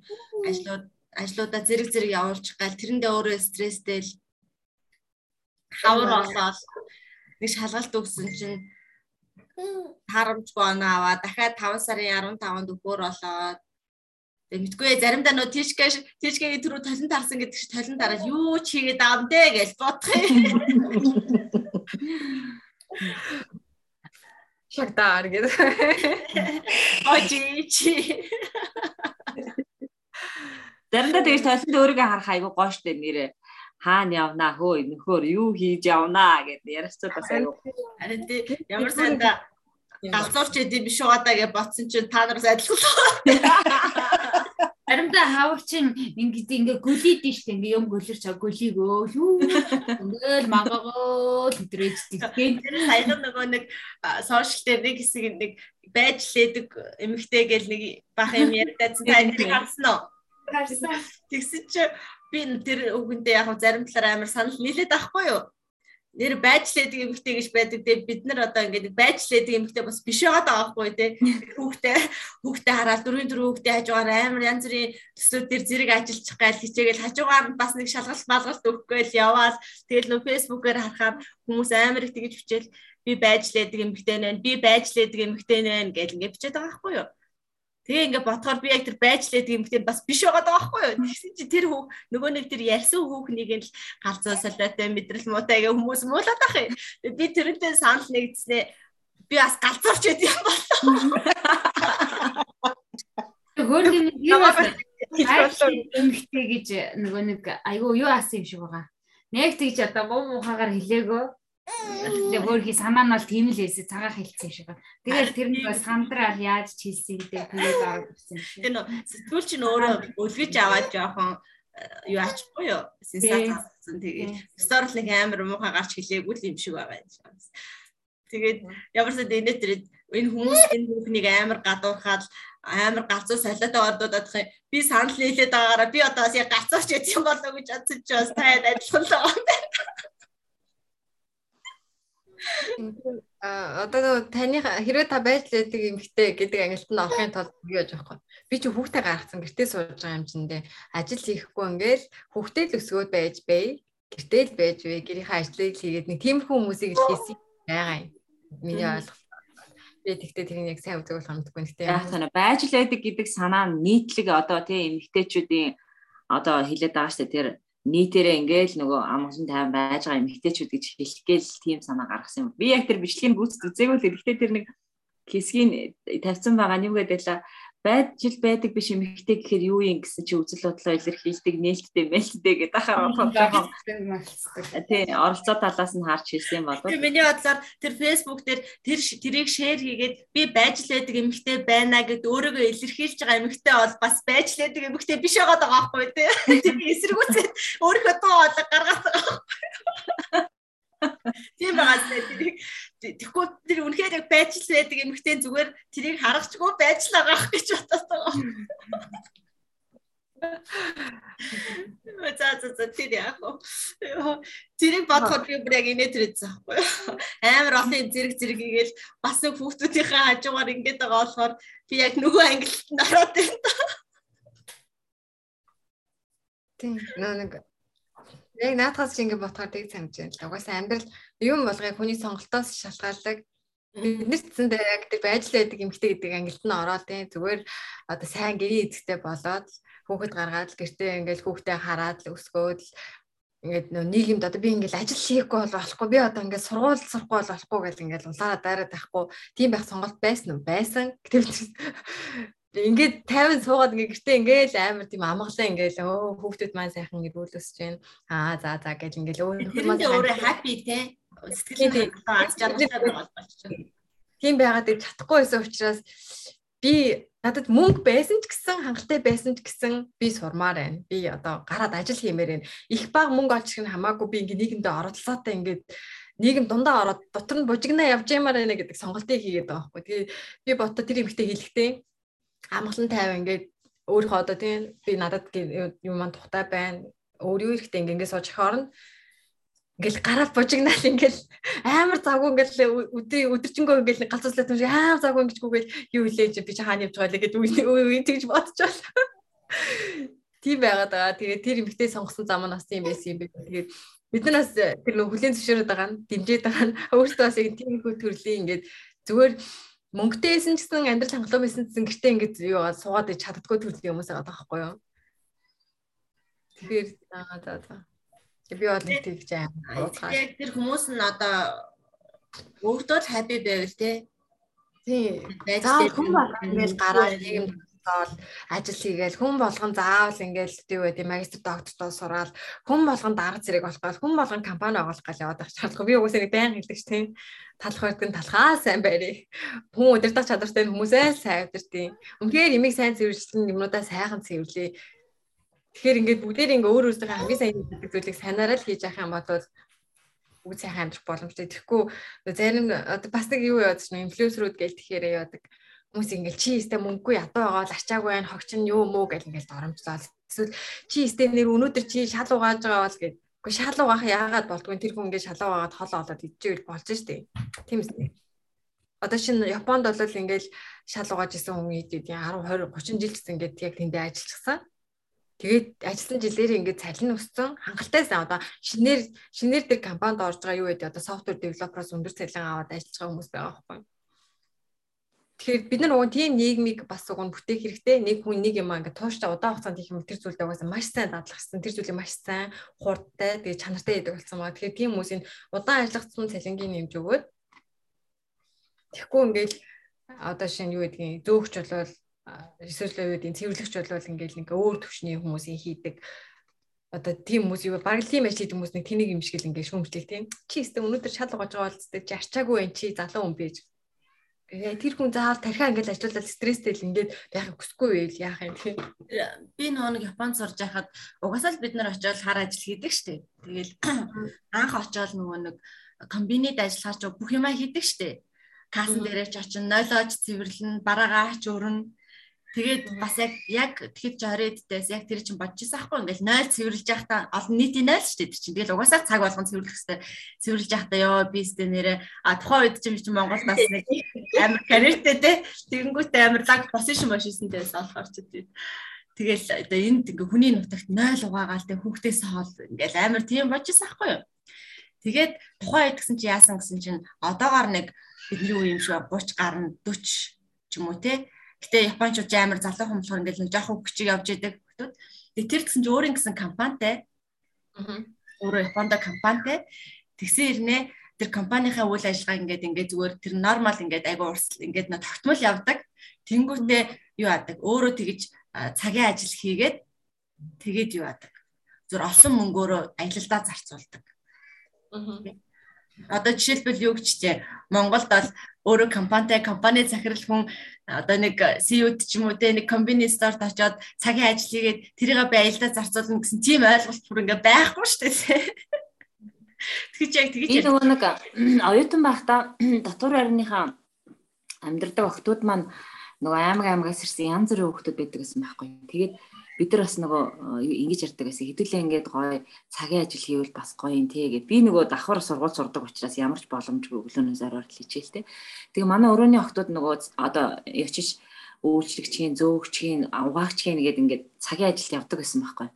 ажлууд ажлуудаа зэрэг зэрэг явуулчих гал тэрэндээ өөрөө стресстэй л хавар болоод нэг шалгалт өгсөн чинь харамжгүй оноо аваа дахиад 5 сарын 15-нд өгөхөр болоод мэдгүй заримдаа нөө тийшгээ тийшгээний түрүү толон тарсан гэдэг чи толон дараад юу ч хийгээд аав дээ гэж бодох юм. Шагдаар гэдэг. Очи чи. Заримдаа тэгж толонд өөрийгөө харах айгу гоё штэ нэрээ хаана явнаа хөө нөхөр юу хийж явнаа гэдэг ярилцсан бас аюу. Харин тий ямар санда галзуурч идэв биш угаадаа гэж ботсон чинь та нараас адилхан. Аримдаа хавчин ингээд ингээ гөлийдэн штэ ингээ юм гөлөрч гөлийгөө юу ингээл магагоо тэдрэж тэгтэн тэр саяхан нөгөө нэг сошиал дээр нэг хэсэг нэг байж лээдэг эмэгтэй гэл нэг бах юм ярьдаа та энийг харсан уу? Харсан. Тэгсэн чи би тэр үгэндээ яг зарим талаар амар санал нийлээд байхгүй юу? Нэр байжлээдэг эмэгтэй гэж байдаг. Тэгээ бид нар одоо ингээд байжлээдэг эмэгтэй бас биш байгаа байхгүй тий. Хүүхдээ хүүхдээ хараад дөрвийн дөрөв хүүхдээ хажуугаар амар янз бүрийн төслүүд дээр зэрэг ажиллах гайл хичээгээл хажуугаар бас нэг шалгалт малгалт өгөхгүй л яваал. Тэгэл нөө фэйсбүүкээр харахаар хүмүүс амар их тэгж бичээл би байжлээдэг эмэгтэй нэ би байжлээдэг эмэгтэй нэ гэж ингээд бичээд байгаа байхгүй юу? Тэгээ ингээ ботхоор би яг тэр байжлаад юм гэдэг бас биш байгаа даа байхгүй юу. Тэгсэн чи тэр хүүх нөгөө нэг тэр ялсан хүүхнийг л галзуу солиотой мэдрэл муутай ингээ хүмүүс муулаад ах юм. Би тэрнтэй санал нэгдснээ би бас галзуурч байд юм болоо. Хөөргөн юу эмхтэй гэж нөгөө нэг айгүй юу аасан юм шиг байгаа. Нэг тийч одоо муу мухагаар хэлээгөө Тэгээ хөөрхи санаа нь бол тийм л эсэ цагаан хэлсэн шиг. Тэгээд тэр нь бас сандраар яаж ч хэлсэн гэдэг тэгээд аваад ирсэн шиг. Тэр нөө сэтгүүл чинь өөрөө өлгөж аваад жоохон э, юу ачгүй юу? Сенсацсан тэгээд сторлинг амар муухай гарч хэлээгүй л юм шиг байгаа юм шиг. Тэгээд ямарсаа дэнэ тэр энэ хүмүүс энэ бүхнийг амар гадуурхаад амар галзуу солиотой ордуудах юм. Би санал нийлээд байгаагаараа би одоо бас яг галзууч яд юм болоо гэж бодсон ч бас таад адилхан л байгаа юм байна. А одоо таны хэрвээ та байж лээдэг эмхтэй гэдэг ангилт нь орохын тулд би яаж байхгүй. Би чи хүүхдээ гаргацсан гэртээ сууж байгаа юм чиндээ ажил хийхгүй ингээл хүүхдээ л өсгөөд байж бай. Гэртээ л байж бай. Гэрийнхээ ажлыг хийгээд нэг тиймэрхүү хүмүүсийг л хийсэн байгаа юм. Миний ойлголт Би тэгтээ тэрийг яг сайн үзэх болох мэдгүй нэгтэй. Яг санаа байж л байдаг гэдэг санаа нийтлэг одоо тийм эмэгтэйчүүдийн одоо хэлээд байгаа шүү дээ тэр нийтээрээ ингээл нөгөө амгалан тайван байж байгаа эмэгтэйчүүд гэж хэлэхгээл тийм санаа гаргасан юм. Би яг тэр бичлэгийг гүйцэд үзээгүй л гэхдээ тэр нэг хэсгийн тавьсан байгаа юм гэдэг л байж л байдаг биш эмэгтэй гэхээр юу юм гэсэн чи үзэл бодлоо илэрхийлдэг нээлттэй мэлттэй гэдэг ахаар жоохон тий оролцоо талаас нь харж хэлсэн болов. Тэгээ миний бодлоор тэр фэйсбુક дээр тэр тэрийг шеэр хийгээд би байж л байдаг эмэгтэй байна гэд өөрийгөө илэрхийлж байгаа эмэгтэй бол бас байж л байдаг эмэгтэй биш байгаа даа байхгүй тий. Тэр эсэргүүцээд өөрийнхөө тоо бодлого гаргаад байгаа байхгүй. Тийм байгаа тэрийг тэгэхгүй тэр үнэхээр яг байж л байдаг эмэгтэй зүгээр тэрийг харахчгүй байж л байгаа гэж бодоод байгаа. За за за тэр яг уу. Тэрийг бодоход би бүр яг инээ тэрээдсэн байхгүй юу? Амар олон зэрэг зэрэг игээл бас нэг хүүхдүүдийнхээ хажуугаар ингээд байгаа болохоор би яг нөгөө ангилалд ороод байна. Тийм нэг Яг наадхаас чи ингэ ботхоор тэг санаж байна л. Угаасаа амьдрал юм болгоё хүний сонголтоос шалтгаалдаг. Биднэрт зэндээ яг тэг байж л байдаг эмгтэй гэдэг ангилт нь ороод тийм зүгээр одоо сайн гэрээ эзэгтэй болоод хүүхэд гаргаад л гэртээ ингээл хүүхдээ хараад л өсгөөд л ингээд нөө нийгэмд одоо би ингээл ажил хийхгүй бол болохгүй би одоо ингээд сургууль сурахгүй бол болохгүй гэл ингээл улаараа дайраад байхгүй тийм байх сонголт байсан уу байсан гэтэл ингээд 50 суугаад ингээд гэртээ ингээд амар тийм амгалан ингээд өө хүүхдүүд маань сайхан ингээд үйлөсөж байна. Аа за за гэж ингээд өөрөө маань өөрөө happy те. Сэтгэлийн аз жаргалтай байгаа болчихсон. Тийм байгаад ir чадахгүй байсан учраас би надад мөнгө байсан ч гэсэн хангалттай байсан ч гэсэн би сурмаар байна. Би одоо гараад ажил хиймээр байна. Их баг мөнгө олчих нь хамаагүй би ингээд нийгэмдээ оролцоотой ингээд нийгэм дундаа ороод дотор нь бужигнаа явж ямаар байна гэдэг сонголтыг хийгээд байгаа байхгүй. Тэгээ би бото тэр эмхтэй хэлэхдээ амгалан тайв ингээд өөрийнхөө одоо тийм би надад юм маань тухтай байна. Өөр юу ихтэй ингээд сууж орно. Ингээл гараад бужигнаал ингээл амар завгүй ингээл өдрийн өдөржингөө ингээл галзууслаад юм шиг амар завгүй ингэжгүйгээл юу хэлээж би чи хаана явж байгаа лээ гэдэг үе үе тэгж байна. Тийм байгаад байгаа. Тэгээд тэр эмгтэй сонгосон зам нь бас тийм байсан юм бэ. Тэгээд бид нараас тэр нөх хүлийн зөвшөөрөд байгаа нь дэмжиж байгаа нь өөртөө бас яг тийм хөө төрлийн ингээд зүгээр мөнгөтэйсэн гэсэн амьдрал хангалуун байсан гэсэн гэртээ ингэж юу суугаад ич чаддгүй төрлийн хүмүүс байгаа байхгүй юу. Тэгэхээр аа за за. Би бол нэг тэгж аа. Яг тэр хүмүүс нь одоо өөртөө л happy байвал те. Тийм. За болгоо ингэж гараад нийгэм бол ажил хийгээл хүн болгон заавал ингээл юу гэдэг магистр доктортой сураал хүн болгон дарга зэрэг болох гал хүн болгон компани оголох гал яваад байх шаардлагагүй би угсаа нэг байн хэлдэг ч тийм талах байдгийн талхаа сайн байрыг хүн удирдах чадвартай хүмүүсээ сайн удирдیں۔ Үнэхээр имийг сайн цэвэрлэн юмудаа сайхан цэвэрлэе. Тэгэхээр ингээд бүгдээр ингээ өөр өөрсдөө хамгийн сайн хийдэг зүйлийг санаараа л хийж явах юм бол бүгд сайхан амьдрах боломжтой. Тэгэхгүй зарим бас нэг юу яадаг чинь инфлюенсерүүд гээл тэгэхээр яадаг хүмүүс ингээл чи өстэй мөнгөгүй ядуу байгаа л арчаагүй байна хогч нь юу мүү гэл ингээл доромжлол эсвэл чи өстэй нэр өнөөдөр чи шал угааж байгаа бол гээд үгүй шал угаах яагаад болдгүй тэр хүн ингээд шал угаагаад хол олоод идчихвэл болж штэ тийм үстэй одоо шинэ Японд бол ингээл шал угааж исэн хүн идэв 10 20 30 жил гэсэн ингээд яг тэндээ ажилласан Тэгээд ажилласан жилээр ингээд цалин өссөн. Хангалтайсан одоо шинээр шинээр тэр компанид орж байгаа юу гэдэг одоо софтвер девелопероос өндөр цалин аваад ажиллаж байгаа хүмүүс байгаа байхгүй. Тэгэхээр бид нар уг тийм нийгмийг бас уг нь бүтээх хэрэгтэй. Нэг хүн нэг юм ингээд тууштай удаан хугацаанд их юм тэр зүйлээ угаасаа маш сайн дадлах хэрэгтэй. Тэр зүйлийг маш сайн хурдтай тэгээ чанартай хийдэг болсон байгаа. Тэгэхээр тийм хүмүүсийн удаан ажиллагдсан цалингийн нэмж өгөөд тэгэхгүй ингээд одоо шинэ юу гэдгийг зөөгч болвол эсвэл юу гэдгийг цэвэрлэгч болвол ингээд нэг өөр төвшний хүмүүсийн хийдэг одоо тийм хүмүүс юу баг тийм ажил хийдэг хүмүүс нэг тэнийг юм шиг л ингээд шүүмжлэх тийм чи өстө өнөөдөр шал угааж байгаа болцдог чи арчаагүй байх чи залуу хүн Э тэр хүн заавал тархиа ингээд ажиллаад стресстэй л ингээд яахыг хүсэхгүй байл яах юм тийм. Би нөгөө нэг Японд сурж байхад угаасаа л бид нар очиод хар ажил хийдэг штеп. Тэгэл анх очиод нөгөө нэг комбинид ажиллахаар ч бүх юмаа хийдэг штеп. Кассан дээрээ ч очин нойлооч цэвэрлэн, бараагаач өрнө Тэгээд бас яг яг тэгэхэд 20-дээс яг тэр чинь бодож байсан аахгүй ингээл 0 цэвэрлж явахдаа олон нийтийн 0 шүү дээ чинь. Тэгэл угаасаа цаг болгон цэвэрлэх хэрэгтэй. Цэвэрлж явахдаа ёо би сте нэрэ а тухайн үед чинь Монгол бас нэг амар карьертэй те. Тэгэнгүүтээ амар лаг позишн машинсэн дээс олохоор ч тийм. Тэгэл одоо энд ингээ хүний нутагт 0 угаагаал те хүүхдээс хоол ингээл амар тийм бодож байсан аахгүй юу. Тэгээд тухайн үед гэсэн чи яасан гэсэн чинь одоогоор нэг бидний үе юм шиг 30 гарна 40 ч юм уу те Гэтэ Япончууд амар залуу хүн болохоор ингээл нэг жоохон хүчиг явж идэг хүмүүс. Тэгээ тэр гэсэн чи өөрийн гэсэн компанитай. Аа. Өөрөө Японд компанитай. Тэгсэн ирнэ тэр компанийнхаа үйл ажиллагаа ингээд ингээд зүгээр тэр нормал ингээд айгу урсгал ингээд нөө тогтмол явдаг. Тэнгүүтээ юу яадаг? Өөрөө тэгэж цагийн ажил хийгээд тэгээд юу яадаг? Зүр олсон мөнгөөрөө аялалдаа зарцуулдаг. Аа. Одоо жишээлбэл юу гэж чэ Монголд бол өөрөө компанитай компани захирал хүн одоо нэг CEO-д ч юм уу те нэг комбини старт очоод цагийн ажил хийгээд тэрийг би аялдаа зарцуулна гэсэн тийм ойлголт бүр ингээ байхгүй шүү дээ. Тэгэж яг тэгэж би нөгөө нэг оюутан байхдаа дотор байрныхаа амьдрдаг охтууд маань нөгөө аймаг аймагаас ирсэн янз бүрийн охтууд байдаг гэсэн байхгүй. Тэгээд бид нар бас нөгөө э, ингэж ярьдаг гэсэн хэдүүлээ ингээд гоё цагийн ажил хийвэл бас гоё юм тий гэд би нөгөө давхар сургууль сурдаг учраас ямар ч боломжгүй өглөөнөөс оройр хичээл тий. Тэгээ манай өрөөний охтууд нөгөө одоо явчиж үйлчлэгчийн зөөгчийн угаагчийн гэд ингээд цагийн ажилд явдаг гэсэн байхгүй.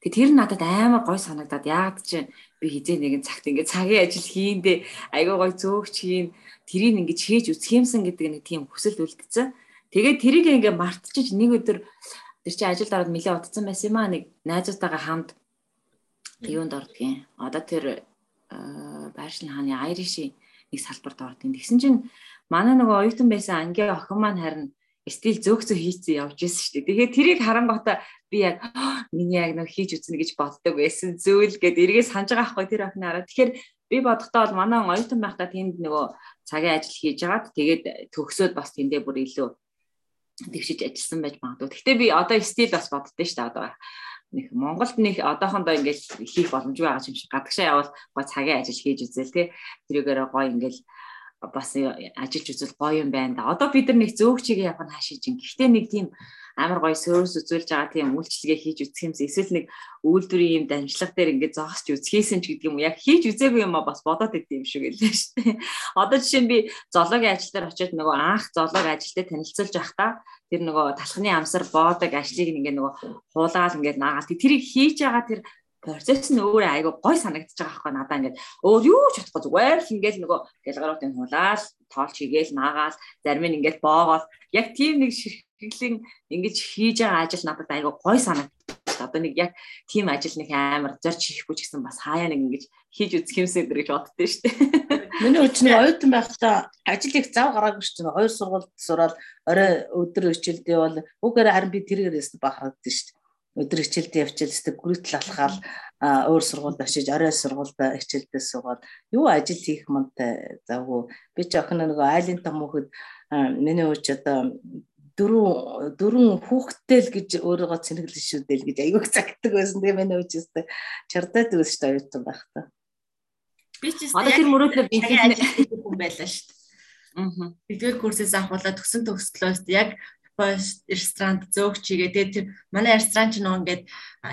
Тэгээ тэр надад амар гоё санагдаад яагаад чи би хизээ нэгэн цагт ингээд цагийн ажил хийндээ айгаа гоё зөөгч хийн тэрийг ингээд хийж үсэх юмсан гэдэг нэг тийм хүсэл үлдсэн. Тэгээд тэрийг ингээд мартчих нэг өдөр Тэр чинь ажилд ороод нэлээд удацсан байсан юм аа нэг найзуудтайгаа хамт юунд ордгийн. Одоо тэр байршлын хааны Айриши нэг салбарт ордгийн. Тэгсэн чинь манай нөгөө оюутан байсан ангийн охин маань харин стил зөөгцөө хийцэн явж исэн шүү дээ. Тэгэхээр тэрийг харангуйта би яг миний яг нэг хийж үзнэ гэж боддог байсан зүйл гэд эргээ санаж байгаа хгүй тэр охин хараа. Тэгэхээр би бодохдоо бол манай оюутан байхдаа тэнд нөгөө цагийн ажил хийж агаад тэгээд төгсөөд бас тэндээ бүр илүү тэгшиж ажилласан байж магадгүй. Гэхдээ би одоо стил бас боддөө шүү дээ одоо нэг Монголд нэг одоохондоо ингээл хийх боломжгүй байгаа юм шиг гадагшаа явал гоо цагийн ажил хийж үзэл тий тэрүүгээр гоо ингээл бас ажиллаж үзвэл гоё юм байна да. Одоо бид нар нэг зөөгчийг явах нь хаашиж ин. Гэхдээ нэг тийм амар гоё сервис үзүүлж байгаа тийм үйлчлэгээ хийж үзэх юмс. Эсвэл нэг үйлдвэрийн юм дамжлага дээр ингээд зогсож үзхээсэн ч гэдэг юм яг хийж үзээгүй юм а бас бодоод идэв юм шиг байлаа шүү дээ. Одоо жишээ нь би зоологийн ажил дээр очиод нөгөө анх зоологийн ажилтай танилцуулж байхдаа тэр нөгөө талхны амсар боодог ажлыг ингээ нөгөө хуулаад ингээ наагаад тэрийг хийж байгаа тэр процесс нь өөрөө айгүй гой санагдчих байгаа байхгүй надаа ингээд. Өөр юу ч чадахгүй зүгээр л ингээд нөгөө гэлгаруудын хулаал тоолч хийгээл наагаал зарим нь ингээд боогоол яг тийм нэг ширхэглийн ингэж хийж байгаа ажил надад айгүй гой санагдчих одоо нэг яг тийм ажил нэг амар зорж хийхгүй ч гэсэн бас хаяа нэг ингэж хийж үзэх юмсан гэж боддөө шүү дээ. Миний өчнөө оюутан байхдаа ажил их зав гараагүй шүү дээ. Хоёр сургуульд сураад орой өдөр хичээлд явал үгээр харин би тэрээр яст бахардсан шүү дээ өдөр хичээлд явчихал өстө гүрэтл алхаал өөр сургуульд очиж орой сургуульд хичээлдээ суугаад юу ажил хийх мантай завгүй би ч охин нөгөө айлын том хөхөд миний ууч одоо дөрөв дөрөв хүүхдтэй л гэж өөрийгөө цэнэглэн шүү дээ л гэж аягүй цагтдаг байсан. Тэгээ миний ууч өстө чардаад шүү дээ оюутан байхдаа. Би ч одоо тэр мөрөөдлөө би хүн байлаа шүү дээ. Аа. Бидгээр курсээс авахлаа төсөн төгслөөс яг ресторанд зөөгч хийгээ. Тэгээд тэр манай ресторан ч нөгөө ингээд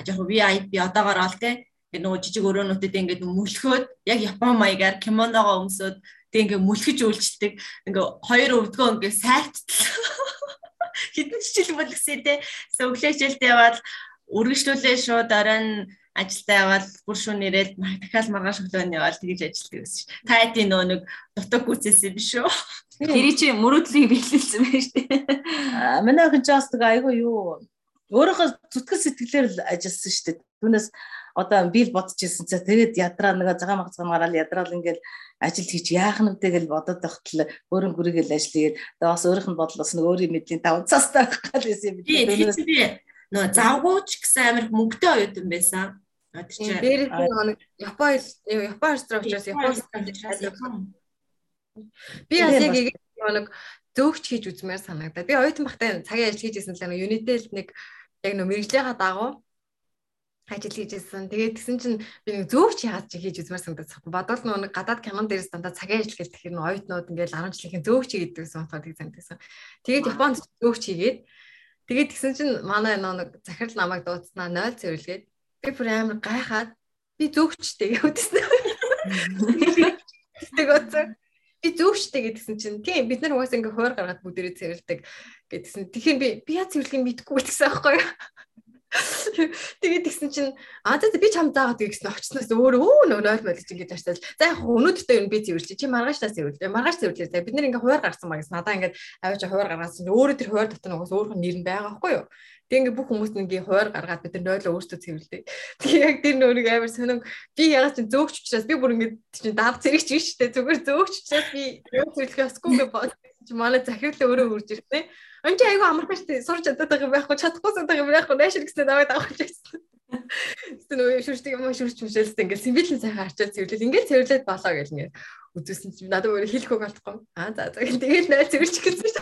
жоохон VIP одоогоор ол те. Ингээд нөгөө жижиг өрөөнүүдэд ингээд мөлхөөд яг Япон маягаар кимоногоо өмсөөд тэг ингээд мөлхөж үйлчилдэг. Ингээд хоёр өвдгөө ингээд сайттлаа. Хитэн жижиг мөлгсээ те. Өглөөжэлтэй яваад үргэлжлүүлээ шууд оройн ажилдаа яваад бүр шүүн нэрээд дахиад маргааш өглөөний яваад тэгж ажилладаг гэсэн ш. Та хэдийн нөө нэг дутаг гүцээсэн биш үү? Тэр чи мөрөөдлийг биелүүлсэн шүү дээ. Аа манай охин ч бас айгүй юу өөрийнхөө зүтгэл сэтгэлээр л ажилласан шүү дээ. Түүнээс одоо би л бодож ирсэн цаа тэгээд ядраа нэг цагаан магцхан гараад ядраал ингээл ажил хийж яах нь вэ гэж бодоод байхтал өөрөн гүрийгэл ажиллагээд тэгээд бас өөрийнх нь бодлоос нэг өөрийн мэдлийн таван цаастай байх гал байсан юм би. Нөө завгууч гэсэн амир мөнгөтэй оюутан байсан. Чинь Дээр нэг Япон Япон ресторан учраас Япон Би бас яг ингэ нэг зөөгч хийж үзмээр санагдаа. Би оюутан багтаа цагийн ажил хийж исэн л нэг Unitel нэг яг нөө мэрэгжлийнхаа дагуу ажил хийжсэн. Тэгээд тэгсэн чинь би нэг зөөгч яаж чи хийж үзмээр санагдаад бодвол нөө нэг гадаад кинон дээрээс дандаа цагийн ажил гэх тэгэхээр нөө оюутнууд ингээл 10 жилийн зөөгч байсан утгаар тийг санагдсан. Тэгээд Японд зөөгч хийгээд тэгээд тэгсэн чинь манай нэг захирал намайг дуудснаа 0 цэвэрлгээд би бүр амар гайхаад би зөөгчтэй гэвдсэн. Тэгээд би зөөвчтэй гэдгсэн чинь тийм бид нар угаасаа ингээ хойр гаргаад бүгдээрээ цэвэрлдэг гэдгсэн. Тэгэхээр би би яа цэвэрлэхийг мэдэхгүй гэсэн аахгүй юу? Тэгээд тэгсэн чинь аа за би чам заагаад гэсэн очсноос өөр өө нөө нойл молж ингэж очтол. За яг өнөөдөртөө юу би цэвэрлэж чи маргааш тас цэвэрлээ. Маргааш цэвэрлээ. За бид нар ингээ хойр гарсан ба гэсэн. Надаа ингээд аваач хойр гаргасан. Өөрөө тэр хойр дотор нугас өөр хүн нэр нь байгаа байхгүй юу? Тэг ингээ бүх хүмүүс ингээ хойр гаргаад бид нар нойлоо өөртөө цэвэрлэдэг. Тэг яг тэр нөрийг амар сонин би ягаад ч зөөгч учраас би бүр ингээ чинь даав зэрэгч биш үү зүгээр зөөгч учраас би юу цэвэрлэх ёсгүй гэж бод. Чи манай захирлаа өөрөө үрж ирсэн. Энд чи айгүй амархан шүү дээ. Сурч чаддаг байгаа байхгүй чадахгүй байгаа байхгүй наашир гэсэн наваад авах гэсэн. Тэгсэн үү шүрчдэг юм шүрч мшээлтэй ингээл симбилийн сайхан арчаад цэвэрлэл ингээл цэвэрлээд болоо гэл ингээд үзүүлсэн чи надад өөрөө хэлэхгүй болтгоо. Аа за за тэгэл найл цэвэрч гэсэн чи.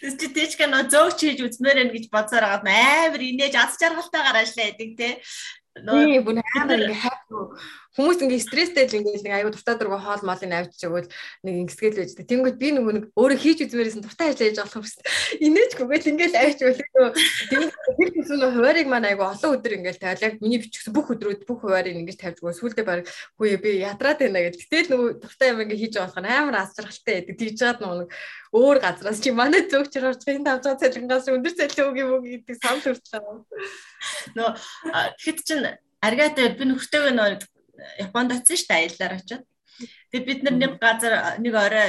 Тэс чи тийчка нөө зөөгч хийж үзмээр байна гэж бодсоор агаад амар инээж аз жаргалтайгаар ажиллаа гэдэг те. Нөө бүр амар ингээ хайр хүмүүс ингээ стресстэй л ингээ нэг аюу дуртай дургу хоол моолыг авчиж өгвөл нэг ингэсгээл байж тээ. Тэнгүүд би нөгөө нэг өөрөө хийж үзмээрсэн дуртай ажил хийж болох юмс. Инээжгүйгээл ингээл авч өгөх. Тэгээд тэр нөө хуваарийг маань аюу олон өдөр ингээл тавил яг миний бичсэн бүх өдрүүд бүх хуваарийг ингээ тавьж өгөө. Сүүлдээ баг хөөе би ятраад байна гэж. Гэтэл нөгөө дуртай юм ингээ хийж байгаа болох амар асралтай байдаг. Тэгж чад нөгөө өөр газраас чи манай зөвч орж энэ тавцаа цалингаас өндөр цалин үг юм уу гэдэг санал хүртлээ. Нөө тэгэхэд чин аргатай би нөхөртөөгөө нөө Японд очсон шүү дээ аяллаар очиод. Тэгээд бид нар нэг газар нэг орой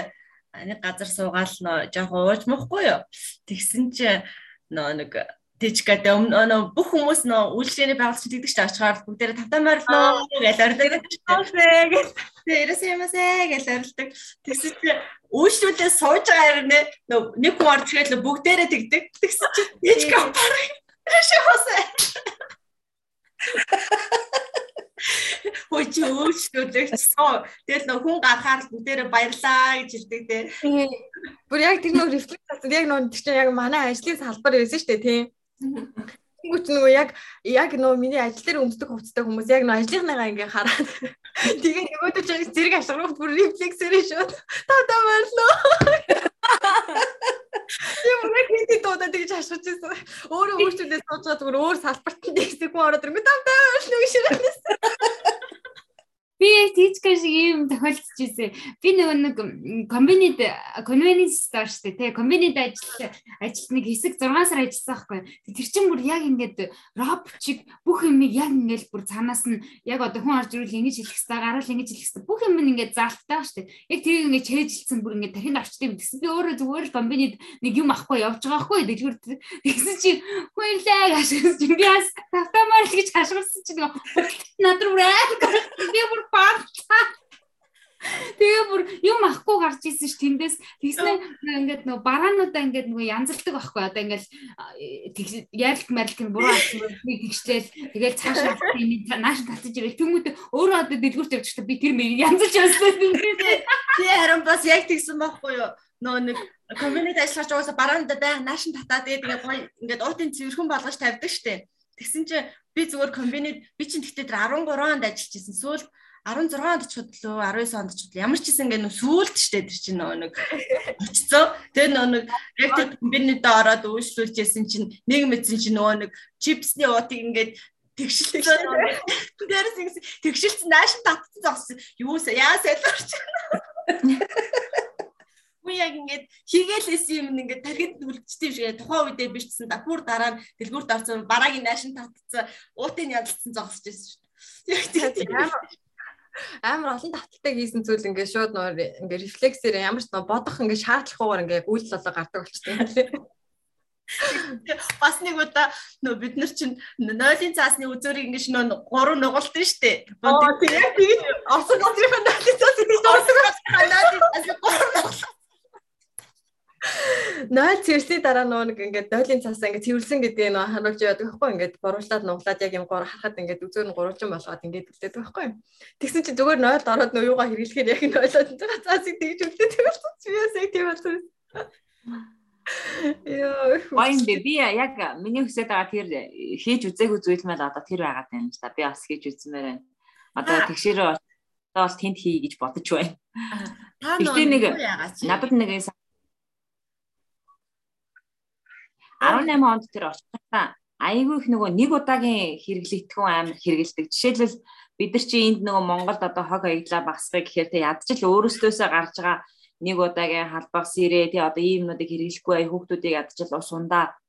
нэг газар суугаал нөө жоох ууж мохгүй юу. Тэгсэн чи нөө нэг тэжгээдээ өмнө бүх хүмүүс нөө үйлчлэгээний байгууллагч тэгдэг ч очихоор бүгдээрээ тавтан морилноо гэж орилдог. Тэрээс юмасаа гэж орилдог. Тэгсэн чи үйлчлүүлээ сууж байгаа юм нөө нэг хүн орж ирээл бүгдээрээ тэгдэг. Тэгсэн чи тэжгээ параа. Шоосаа. Хөөе чи өөрчлөлөгчсөн. Тэгэл нөх хүн гарахаар л бүгдээрээ баярлаа гэж хэлдэг те. Бүр яг тэр нөх рефлекс болсон. Яг тэр чинь яг манай ажлын салбар байсан шүү дээ тийм. Тэнгүүч нөгөө яг яг нөгөө миний ажил дээр өмсдөг хувцастай хүмүүс яг нөгөө ажлынхныгаа ингээ хараад тэгээ нөгөөдөө ч зэрэг ашиглах бүр рефлексэрээ шууд таа таа марлоо. Тийм нэг hindi дуудаад тэгж хашгиж байсан. Өөрөө өөрчлөлөө сууж байгаа зүгээр өөр салбарт нь тэгсэг хүн ороод ирэнгүүт таа таа марлоо гэж ширээс. Би тийчка шиг юм тохиолдож ирсэн. Би нөгөө нэг комбинид convenience store шүү дээ. Комбинид ажил ажилт нэг хэсэг 6 сар ажилласан байхгүй. Тэр чинь бүр яг ингээд робчиг бүх юмыг яг ингээд бүр цаанаас нь яг одоо хүн орж ирвэл ингэж хэлэх хэрэгтэй, гараал ингэж хэлэх хэрэгтэй. Бүх юм ингээд заалттай шүү дээ. Яг тэрийг ингээд чэйжилсэн бүр ингээд тархинд орчтой юм. Тэгсэн би өөрөө зүгээр л комбинид нэг юм авахгүй явж байгаа байхгүй. Дэлгүр тэгсэн чи хуйлаа гашгасан чи би бас тавтамаар л гэж хашгирсан чи нэг над руу би бүр баалцаа. Тэгээ бүр юм ахгүй гарч исэн ш тэндээс тэгснэ ингээд нөгөө бараануудаа ингээд нөгөө янзалдаг байхгүй одоо ингээд яаралт марлт нь буруу авсан тэгчлээл тэгэл цаашаа юм нааш татаж ирэл тэмүүтэ өөрөө одоо дэлгүүрт явж та би тэр мэрийг янзалж явсан. Тий харин бас яг тэгсэн байхгүй юу нөгөө нэг комьюнити ажиллагч угаасаа бараандаа бай наашин татаад тэгээд ингээд гоё ингээд уутын цэвэрхэн болгож тавьдаг штеп. Тэгсэн чинь би зүгээр комбинит би чинь тэгтээ тэр 13 онд ажиллаж исэн. Сүүл 16 онд ч хөдлөө 19 онд ч хөдлөө ямар ч гэсэн ингээ нөө сүулт штэ тэр чинь нөө нэг очицсан. Тэгээ нөө нэг тэр комбинитэ ороод үйлчлүүлжсэн чинь нэг мэдсэн чинь нөө нэг чипсний уутыг ингээд тэгшилсэн. Дээрээс ингэсэн тэгшилсэн наашин татсан зогссон. Юу яа солиорч. Үгүй яг ингээд хийгээлээс юм ингээд тархинд үлдчихсэн шиг тухайн үедээ бичсэн да бүр дараа нь дэлгүүрт орсон бараагийн наашин татцсан уутын ядалцсан зогсож байсан шүү дээ. Яг амар олон таталтай хийсэн зүйл ингээд шууд нөр ингээд рефлексээр ямар ч бодох ингээд шаардлагагүйгээр ингээд үйлдэл болоо гардаг болчихсон. Бас нэг удаа нөө бид нар чинь нойлын цаасны үзүүрийг ингэж нөө гурван нугалт нь штэ. Аа тийм тийм орсон гоцрын нойлын цаас ингэж орсон гоцрын нойлын цаас гурван нугалт. Нойл цэвэрсний дараа нөгөө нэг ингээд дойлын цаасаа ингээд цэвэрлсэн гэдгийг нөгөө харуулж яваад байхгүй ингээд боруулаад нуглаад яг юм гоор харахад ингээд үзүүр нь гурвалжин болгоод ингээд үлдээд байхгүй. Тэгсэн чинь зүгээр нойл ороод нөгөө юугаа хэрэглэхээр яг нойлоод байгаа цаасыг тэгж үлдээд байсан. Би ясаа тийм болсон. Яа. Баян бэ би яг миний хүсэж байгаа тэр хийж үзээгүй зүйл мэл одоо тэр байгаад байна л да. Би бас хийж үзмээр байна. Одоо тэгшэрээ одоо бол тэнд хий гэж бодож байна. Та нөгөө надад нэг 18 онд тэр очихтаа айгүй их нөгөө нэг удаагийн хэрэглэгдэхүүн амар хэрэгэлдэг. Жишээлбэл бид нар чи энд нөгөө Монголд одоо хог аяглаа багсгах гэхээр тэ ядчил өөрөөсөөсөө гарч байгаа нэг удаагийн халбах сэрээ тий одоо ийм юмнуудыг хэрэглэхгүй ай хүүхдүүдийг ядчил ус ундаа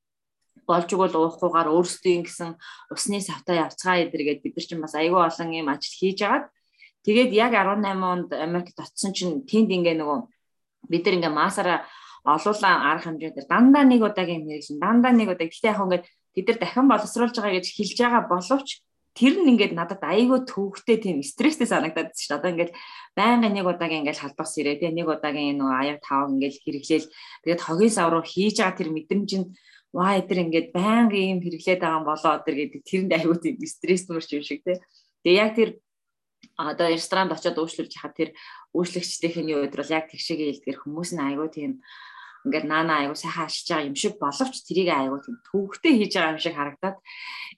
болж игэл уухгүйгээр өөрсдөө ингэсэн усны савтаа явцгаа эдэргээд бид нар чинь бас айгүй олон юм ажил хийж агаад тэгээд яг 18 онд Америкт очсон чинь тэнд ингээ нөгөө бид нар ингээ масаараа олуулан арга хэмжээгээр дандаа нэг удаагийн мэрэгэн дандаа нэг удаа гэхдээ яг ингээд тэд нар дахин боловсруулж байгаа гэж хэлж байгаа боловч тэр нь ингээд надад айгүй төвхтэй тийм стресстэй санагдаад шүү дээ. Одоо ингээд байнгын нэг удаагийн ингээд халбас ирээ тэгээ нэг удаагийн нөгөө аяг тав ингээд хэрэглээл тэгээд хогийн сав руу хийж байгаа тэр мэдрэмж нь ваа эдэр ингээд байнгын юм хэрэглээд байгаа болоо өдр гэдэг тэрэнд айгүй тийм стресс мөрч юм шиг тий. Тэгээ яг тэр одоо ресторанд очиод уушлуулж хахад тэр үйлчлэгчдийн өдөр бол яг тэгшээгээ хэлдгэр хүмүүс нь айгүй тийм ингээд наана айгу сайхан ашиж байгаа юм шиг боловч тэрийг айгу тийм төвхтэй хийж байгаа юм шиг харагдаад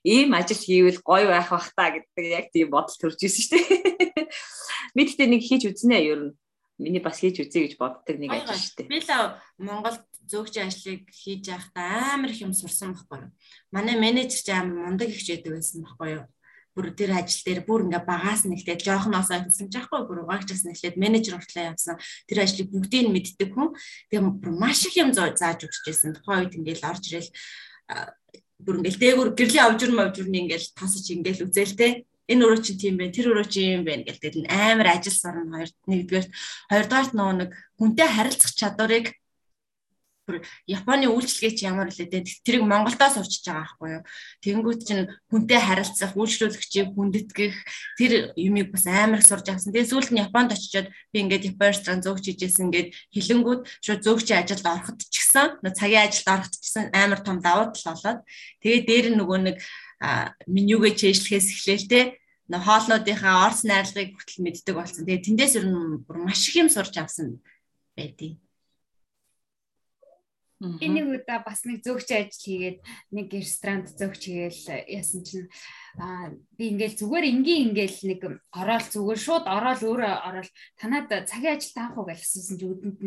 ийм ажил хийвэл гоё байх бах та гэдэг яг тийм бодол төрж ирсэн шүү дээ. Мэддээ нэг хийж үзнэ ер нь. Миний бас хийж үзье гэж боддог нэг ажил шүү дээ. Би л Монголд зөөгч ажлыг хийж байхдаа амар их юм сурсан байхгүй юу. Манай менежер ч амар мундаг их чийдэг байсан байхгүй юу бүр тэр ажил дээр бүр ингээ багаас нэгтээ жоохноосоо хэлсэн ч яахгүй бүр угаагчаас нэхлээд менежер хүртлээ явсан. Тэр ажлыг бүгдийг нь мэддэг хүн. Тэгээ бүр маш их юм зааж өгч байсан тухайн үед ингээл орж ирэл бүр ингээл дээгүр гэрлийн овжур мовжурны ингээл тосч ингээл үзээлтэй. Энэ өрөө чинь тийм байх тэр өрөө чинь юм байна гэл тэгээд амар ажил сарна. Хоёр нэгдүгээр хоёрдугаарт нөгөө нэг хүнтэй харилцах чадварыг бүр Японы үйлчлэгээ чи ямар үлээ дээ тэрийг Монголдоо сурчиж байгаа байхгүй юу. Тэнгүүд чинь хүнтэй харилцах, үйлчлүүлэгчийг хүндэтгэх тэр юмыг бас амар сурж авсан. Тэгээ сүүлд нь Японд очичоод би ингээд Япон ресторан зөөгч хийжсэн ингээд хилэнгүүд шууд зөөгчийн ажилд ороход ч гэсэн цагийн ажилд ороход ч гэсэн амар том давуу тал болоод тэгээ дээр нөгөө нэг менюгээ чэйжлэхээс эхлээл те хоолнуудынхаа орс найрлагыг хүртэл мэддэг болсон. Тэгээ тэндээс ер нь маш их юм сурч авсан байдیں۔ Энийг удаа бас нэг зөөгч ажил хийгээд нэг ресторанд зөөгч хийгээл яасан чинь аа би ингээл зүгээр энгийн ингээл нэг ороод зүгээр шууд ороод өөрөө ороод танад цагийн ажил таах уу гэж асуусан чи өдөнд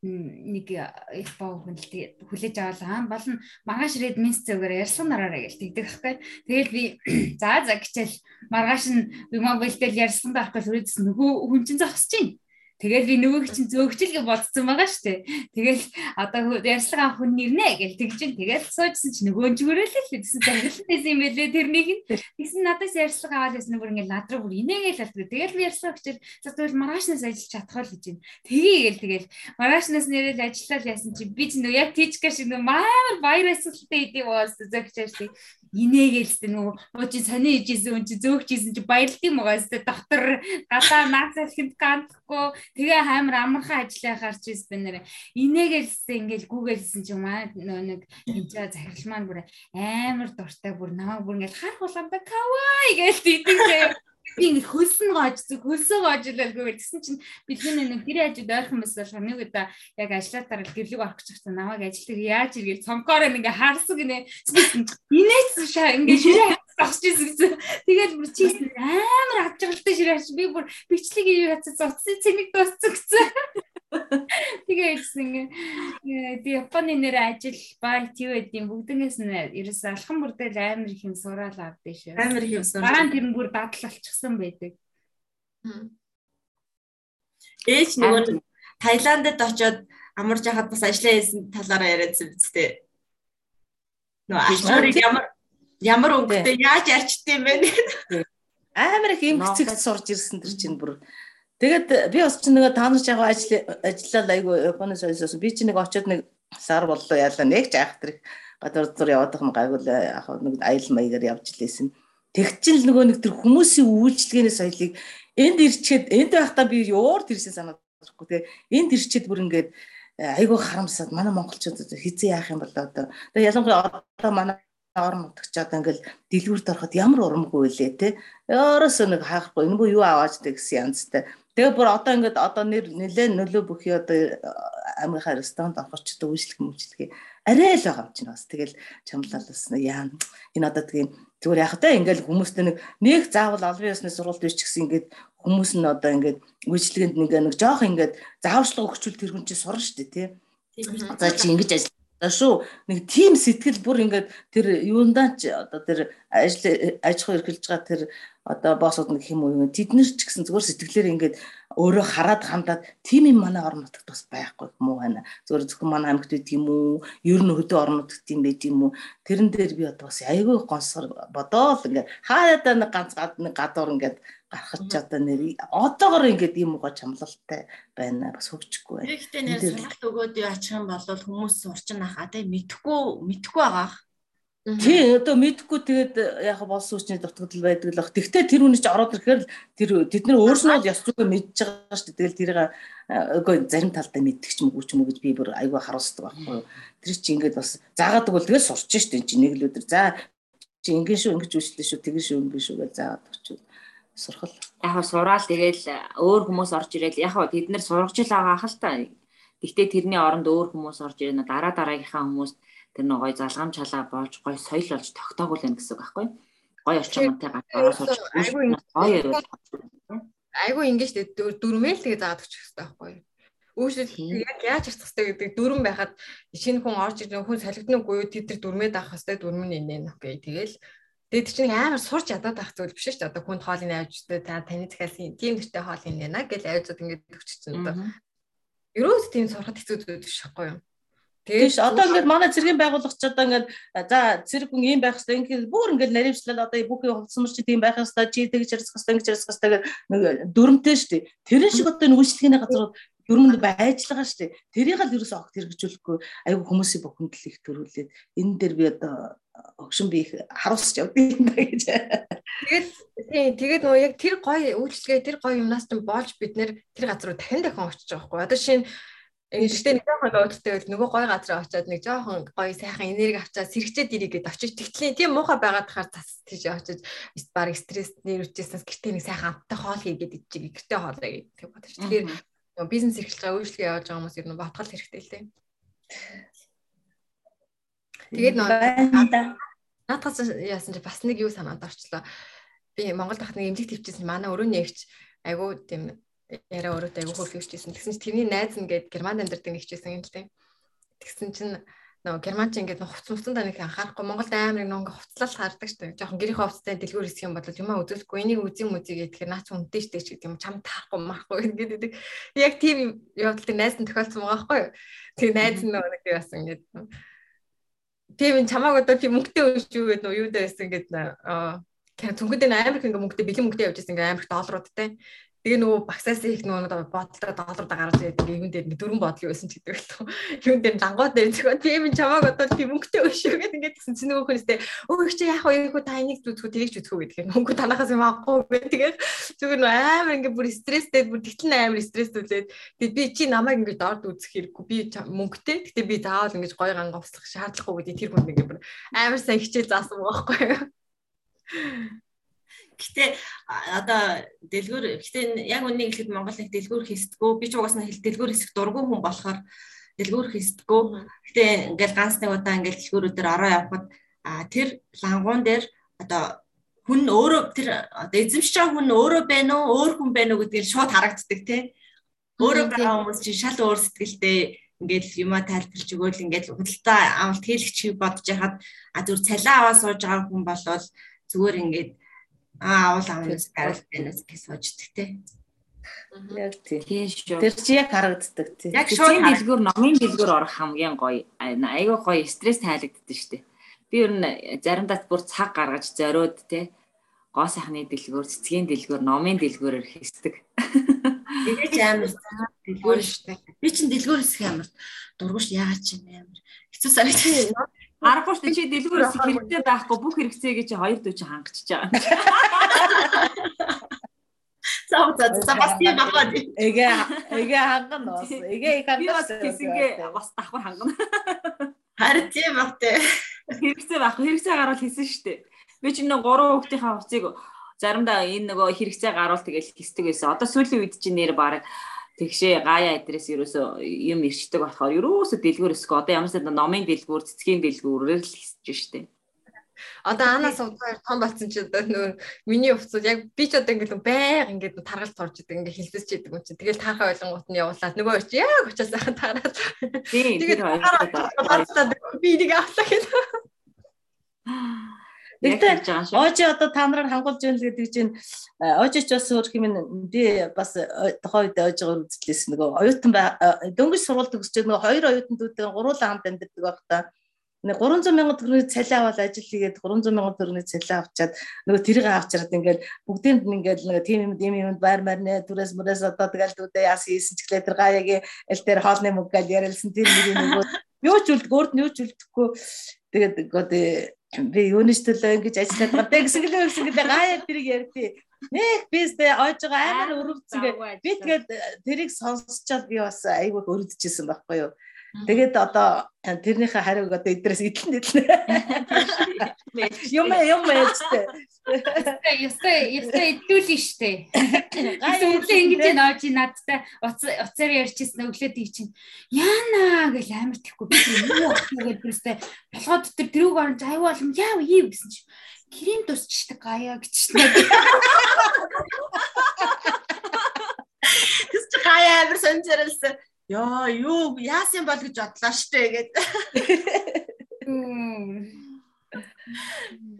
нэг их боо хүн л хүлээж аваад аа болно маргааш ирээд минс зөөгөр ярьсан нараараа гэж тэгдэг байхгүй. Тэгэл би за за гिचэл маргааш нь би мобилтэл ярьсан байхгүй үрээдс нөгөө хүн чинь зогсож байна Тэгэл би нөгөөг чинь зөөгчл гэж бодсон байгаа шүү дээ. Тэгэл одоо ярьслага хүн нэрнэ гэж тэгж чинь тэгэл суужсэн чинь нөгөө зүгээрэл л гэсэн цаглалтай юм байлээ тэрнийг нь. Тэгсэн надаас ярьслага аваад байсан бүр ингээд над руу бүр инээгээл алддаг. Тэгэл би ярьслага за тэгвэл маргаашнаас ажиллаж чадах л гэж байна. Тэгээгээл тэгэл маргаашнаас нэрэл ажиллаад яасан чи би чинь яг тийчгэр шиг нөгөө маар баяр асуудалтай идэв боос зөөгч ажлыг инээгээл нөгөө муучин сони ижсэн хүн чи зөөгч ийсэн чи баярлт юм байгаа өстэй доктор гадаа наацаа хинт ганхгүй тэгээ хаймар амархан ажиллаа гарч ирсэн нэрэ. Инээгэлсэн ингээл гүүгэлсэн чи маа нөгөө нэг хинчаа захирал маань бүр амар дуртай бүр намайг бүр ингээл харах болгоомда кавай гэж тийдэг би ингэ хөлсөн гоож зүг хөлсөө гоожлалгүй гэсэн чинь бэлгийн нэг гэрээ ажид ойрхон бас болохоор нэг удаа яг ажиллаатаар гэрлэг орох гэж байгаа. Намайг ажилтдаг яаж иргээл цомкоор ингэ харсан гинэ инээц шаа. Ингэ ширээ багч гэсэн. Тэгээд бүр чи амар хадгалтай ширээ харч би бүр бичлэг юу хацсан цуцсан цэник дууссан гэсэн. Тэгээ хэлсэн ингээ би Японы нэр ажил бай тийм байд юм бүгднээс нь ерөөс алхам бүрдэл амар их юм сураал авдээ шүү. Амар их юм сураа. Дараа нь тэр бүр дадал болчихсон байдаг. Ээж нөгөө Таиландд очоод амарч яхад бас ажиллаа хийсэн талаараа яриадсан биз дээ. Нөгөө ачаарыг ямар ямар өнгөтэй яаж ярьчтай юм бэ? Амар их юм хэцэгт сурж ирсэн тэр чинь бүр. Тэгээд би бас чинь нөгөө та нар яг ажил ажиллаад айгу Японы соёлоос би чинь нэг очиод нэг сар боллоо яалаа. Нэг ч айхтар гадар зур яваад байгаа юм гайвал яг нэг аял маягаар явж лээсэн. Тэг чин л нөгөө нэг тэр хүмүүсийн үйлчлэгээний соёлыг энд ирчээд энд байхдаа би өөр тэрсэн санаад байхгүй. Тэгээ энд ирчээд бүр ингээд айгүй харамсаад манай монголчууд хизээ яах юм бол одоо. Тэгээ ялангуяа одоо манай орон нутагч одоо ингээл дэлгүүрт ороход ямар урамгүй лээ те. Ороос нэг хаахгүй энэ бүү юу аваач гэсэн янзтай. Тэгээ бүр одоо ингээд одоо нэр нэлээ нөлөө бүхий одоо амийнхаа ресторанд орохчтой үйлчлэг мөчлөгийг арай л байгаа юм чинь бас тэгэл чамлал бас яа энэ одоо тийм зүгээр яг та ингээл хүмүүстэй нэг нэг заавал албан ёсны сургалт биш гэсэн ингээд хүмүүс нь одоо ингээд үйлчлэгэнд нэг нэг жоох ингээд зааварчлага өгчүүл тэр хүн чинь сурна шүү дээ тий. За чи ингэж шүү. Нэг тим сэтгэл бүр ингээд тэр юундаа ч одоо тэр ажил аж ахуй эрхэлж байгаа тэр одоо боссууд нэг хэм үү тэд нар ч гэсэн зүгээр сэтгэлээр ингээд өөрөө хараад хандаад тийм юм манай орон нутагт бас байхгүй муу байна. Зүгээр зөвхөн манай аймагт үт юм уу? Ер нь хөдөө орон нутагт юм байт юм уу? Тэрэн дээр би одоо бас айгүй гонсгор бодоол ингээд хаагаад нэг ганц гад нэг гадуур ингээд гарахад ч одоо нэр одоогор ингээд ийм гоо чамлалтай байна бас хөгжихгүй байна. Тэгэхдээ нэр сургалт өгөөд яачих юм бол хүмүүс урчин ахаа тий мэдхгүй мэдхгүй байгаа. Тий одоо мэдхгүй тэгээд яг болсон хүчний дутагдал байдаг л бах. Тэгвэл тэр хүн чинь ороод ирэхээр тэр тэд нар өөрснөө л ёс зүгөө мэдж байгаа шүү дээ. Тэгэл тэрийг үгүй зарим талдаа мэддэг ч мөгөө ч мөгөж би бүр айгүй харуулдаг байхгүй. Тэр чинь ингээд бас заагадаг бол тэгэл сурч штэ чи нэг л өдөр за чи ингэн шүү ингэж үйлчлээ шүү тэгэн шүү ингэн шүү гэж заагаад очив сурхал. Яг сураал тэгэл өөр хүмүүс орж ирэл яг тэд нэр сургаж л байгаа хэл та. Гэхдээ тэрний оронд өөр хүмүүс орж ирэнэ дараа дараагийнхаа хүмүүс тэр нэг гой залгам чалаа болж гой соёл болж тогтоогүй л юм гэсэн үг байхгүй. Гой орчин мантай гадаа сууж гой айгүй ингэж дөрмөл тэгээ заадаг ч гэсэн байхгүй. Үүшэл яг яаж арчих хэвтэй гэдэг дүрэн байхад шинэ хүн орж ирэх хүн солигдногүй юу тэд нар дүрмээд авах хэвтэй дүрмэн инээ нөх гэ. Тэгэл Тэгээд чинь амар сурч ядаад байх зүйл биш шүү дээ. Одоо хүнд хоолыг авчтай та таны захиас тийм нэртэй хоол юм яана гэж авчууд ингээд өгч чинь одоо. Ерөөс тийм сурахад хэцүү зүйл биш байхгүй юу? Тэгэж одоо ингээд манай цэргийн байгууллага ч одоо ингээд за цэрэг хүн ийм байх хэрэгтэй ингээд бүр ингээд наривчлал одоо бүхий хувцсамар чи тийм байх хэрэгтэй чи тэгж ярьах хэрэгтэй ингэж ярьах хэрэгтэй гэх нэг дүрмтэй шүү дээ. Тэрэн шиг одоо үйлчлэгийн газар дүрмэнд байж байгаа шүү дээ. Тэрийг л ерөөсөө огт хэрэгжүүлэхгүй айгүй хүмүүсийн бухимдал их төрүүлээд энэ дээр би одоо өгшин би их харуулсч явдیں۔ гэж. Тэгээд тийм тэгээд нөгөө яг тэр гоё үйлчлэгээ тэр гоё юмнаас ч болж бид нэр тэр газар руу дахин дахин очиж байгаа хгүй. Одоо шинэ Гэхдээ нэг жоохон өөдөлтэй бол нөгөө гой газар очиод нэг жоохон гоё сайхан энерги авчаад сэрэгчээд ирэх гээд очиж тэгтлийн тийм муухай байгаад тахаар тас тийж очиж баг стресс нэрвчээсээс гэртээ нэг сайхан амттай хоол хийгээд ичиг гэртээ хоолоо гэдэг бодож. Тэгэхээр нөгөө бизнес эрхлэж байгаа үйлчлэгээ явуулж байгаа хүмүүс ер нь ботгол хэрэгтэй л тийм. Тэгээд наадхаас яасан чи бас нэг юу санаанд орчлоо. Би Монгол дахт нэг эмнэлэг төвчсэн манай өрөөний эгч айгуу тийм яриа өрөөтэй айгуу хөрх хөвчсэн. Тэгсэн чи тэрний найз нь гээд Германд амьдардаг нэг хичээсэн юм л тийм. Тэгсэн чинь нөгөө германч ингээд хувц муцсан таныг анхаарахгүй Монголд амар нэг хувцлал хардаг шүү дээ. Жохон гэрийнхээ хувцтай дэлгүүр хэсэх юм бол юмаа үзүүлэхгүй энийг үзэн мүзий гэхээр наач үнтэй дээ ч гэдэг юм чам таахгүй маахгүй ингээд яг тийм явдал найз нь тохиолдсон байгаа байхгүй юу. Тэгээ найз нь нөгөө нэг яасан ингээд тийм чамааг одоо тийм мөнгөтэй өшөө гэдэг нөө юу дээсэн ингээд аа түнхэнд амар их ингээ мөнгөтэй бэлэн мөнгөтэй явж байсан ингээ амар их долларуудтай Тэгээ нөгөө багсаас их нөгөө бодлоо долларда гаргаж ирээд ингээ юун дээр ингээ дөрвөн бодлоо байсан ч гэдэг л. Юун дээр дангууд дээр зөвхөн тийм энэ чамааг одоо тийм мөнгөтэй өшөө гэдэг ингээ гэсэн чинь нөгөө хүнстэй өө их чи яах вэ хөө та энийг зүтгэх тэрийг зүтгэх гэдэг. Мөнгө танахаас юм авахгүй гэх зүгээр нөгөө амар ингээ бүр стресстэй бүр тэгтэл амар стрессүүлээд тэгээд би чи намайг ингээ дорд үзэх хэрэггүй би мөнгөтэй. Гэтэ би заавал ингээ гой ганга услах шаардлагагүй гэдэг тэр хүнд ингээ бүр амар сайн хичээл заасан байгаа байхгүй юу. Гэтэ одоо дэлгүүр гэтэ яг үнийг хэлэхэд Монгол нэг дэлгүүр хийсдэггүй. Би ч угаасаа хэл дэлгүүр хийсэх дургүй хүн болохоор дэлгүүр хийсдэггүй. Гэтэ ингээл ганц нэг удаа ингээл дэлгүүрүүдээр ороо явхад тэр лангуун дээр одоо хүн өөрөө тэр одоо эзэмшиж байгаа хүн өөрөө байна уу, өөр хүн байна уу гэдгийг шууд харагддаг тий. Өөрөө байгаа хүмүүс чинь шал өөр сэтгэлтэй ингээд юма тайлбарлаж өгөөл ингээд худалдаа амлалт хийлгч бодож яхад а зүр цалин аваа сууж байгаа хүн болвол зүгээр ингээд аа уул амнаас гарал байнаас гэж сууждаг те. Яг тийм. Тэр чи яг харагддаг тийм. Яг шууд дэлгүүр номын дэлгүүр орох хамгийн гоё. Айгүй гоё стресс тайлагддаг шүү дээ. Би ер нь заримдаа бүр цаг гаргаж зориод те гоо сайхны дэлгүүр, цэцгийн дэлгүүр, номын дэлгүүрээр хийсдэг. Тэгээд амар дэлгүүр шүү дээ. Би чинь дэлгүүр хэсэх амар дургуш яагаад ч юм амар хэцүү санагдчих. Аргагүй шүү чи дэлгүүрээс хэрэгтэй байхгүй бүх хэрэгцээ гэж хоёр дүү чи хангачиж байгаа. Сав за за бас тийм багаа. Эгэ эгэ ханган бас. Эгэ их Би бас хийсэнгээ бас давхар хангана. Харин тийм баг те. Хэрэгцээ байх. Хэрэгцээ гарвал хийсэн шүү дээ. Би ч нэг гурван хүүхдийнхаа хувцыг заримдаа энэ нөгөө хэрэгцээ гарвал тэгэл хийсдэг байсан. Одоо сүүлийн үед чинь нэр баг тэгшээ гаяа адрес ерөөсөө юм ирчдэг болохоор ерөөсөө дэлгүүр өсгөө. Одоо ямар ч номын дэлгүүр, цэцгийн дэлгүүрээр л хийсэж штэ. Одоо анаас удаа том болсон чи одоо нөр миний хувцууд яг би ч одоо ингээд байг ингээд таргалт орж идэг ингээд хэлбэж идэг юм чи тэгэл таархаа ойлгонгууд нь явуулаад нөгөө чи яг ахын таараад Тийм тэгээд би нэг авлаа гэдэг. Тэгтээ Ожи одоо та нараар хангуулж байна л гэдэг чинь Ожич бас өөр хэмээн би бас тухайн үед Ожигаар үзлээс нөгөө оюутан дөнгөж сургуульд төгсчээд нөгөө хоёр оюутнуудтай гуруулаа хамт амьдардаг байх та. Нэг 300 мянган төгрөгийн цалин аваад ажил хийгээд 300 мянган төгрөгийн цалин авчаад нөгөө тэрийг авчираад ингээд бүгдийн ингээд нөгөө тим юм юм юм байр марнэ түрээс мөрөөс одоо тэгэл дүүдээ яас хийсэн ч гэлээ тэр гаягийн эл дээр хоолны мөг гэж ярилсан тэр нэг нөгөө юу ч өөрт нь юу ч үлдэхгүй. Тэгээд одоо би юунес төлөө ингэж ажиллаад байгаа? Гэсэн гэлээ гэсэн гэлээ гаяа тэрийг ярьдээ. Нэг бистэй ойж байгаа амар өрөвдсөн би тэгээд тэрийг сонсчоод би бас айгүй өрөвдөжсэн байхгүй юу Тэгээд одоо тэрнийхээ хариуг одоо эдрээс идэлнэ идэлнэ. Юм юм яжтэй. Ястай ястай идүүлэн штэ. Өглөө ингэж нойж надтай уцаар ярьчихсан өглөө дий чинь яана гэл амар тэхгүй би юу ахгүйгээр бүрстэй толгой дотор тэрүүг оронж аюу болом яав ийв гэсэн чинь крем дусчдаг гаяа гэжтэй. Тэс чи гаяа амар сонжирэлсэн. Яа юу яасан бол гэж бодлоо штэ гээд.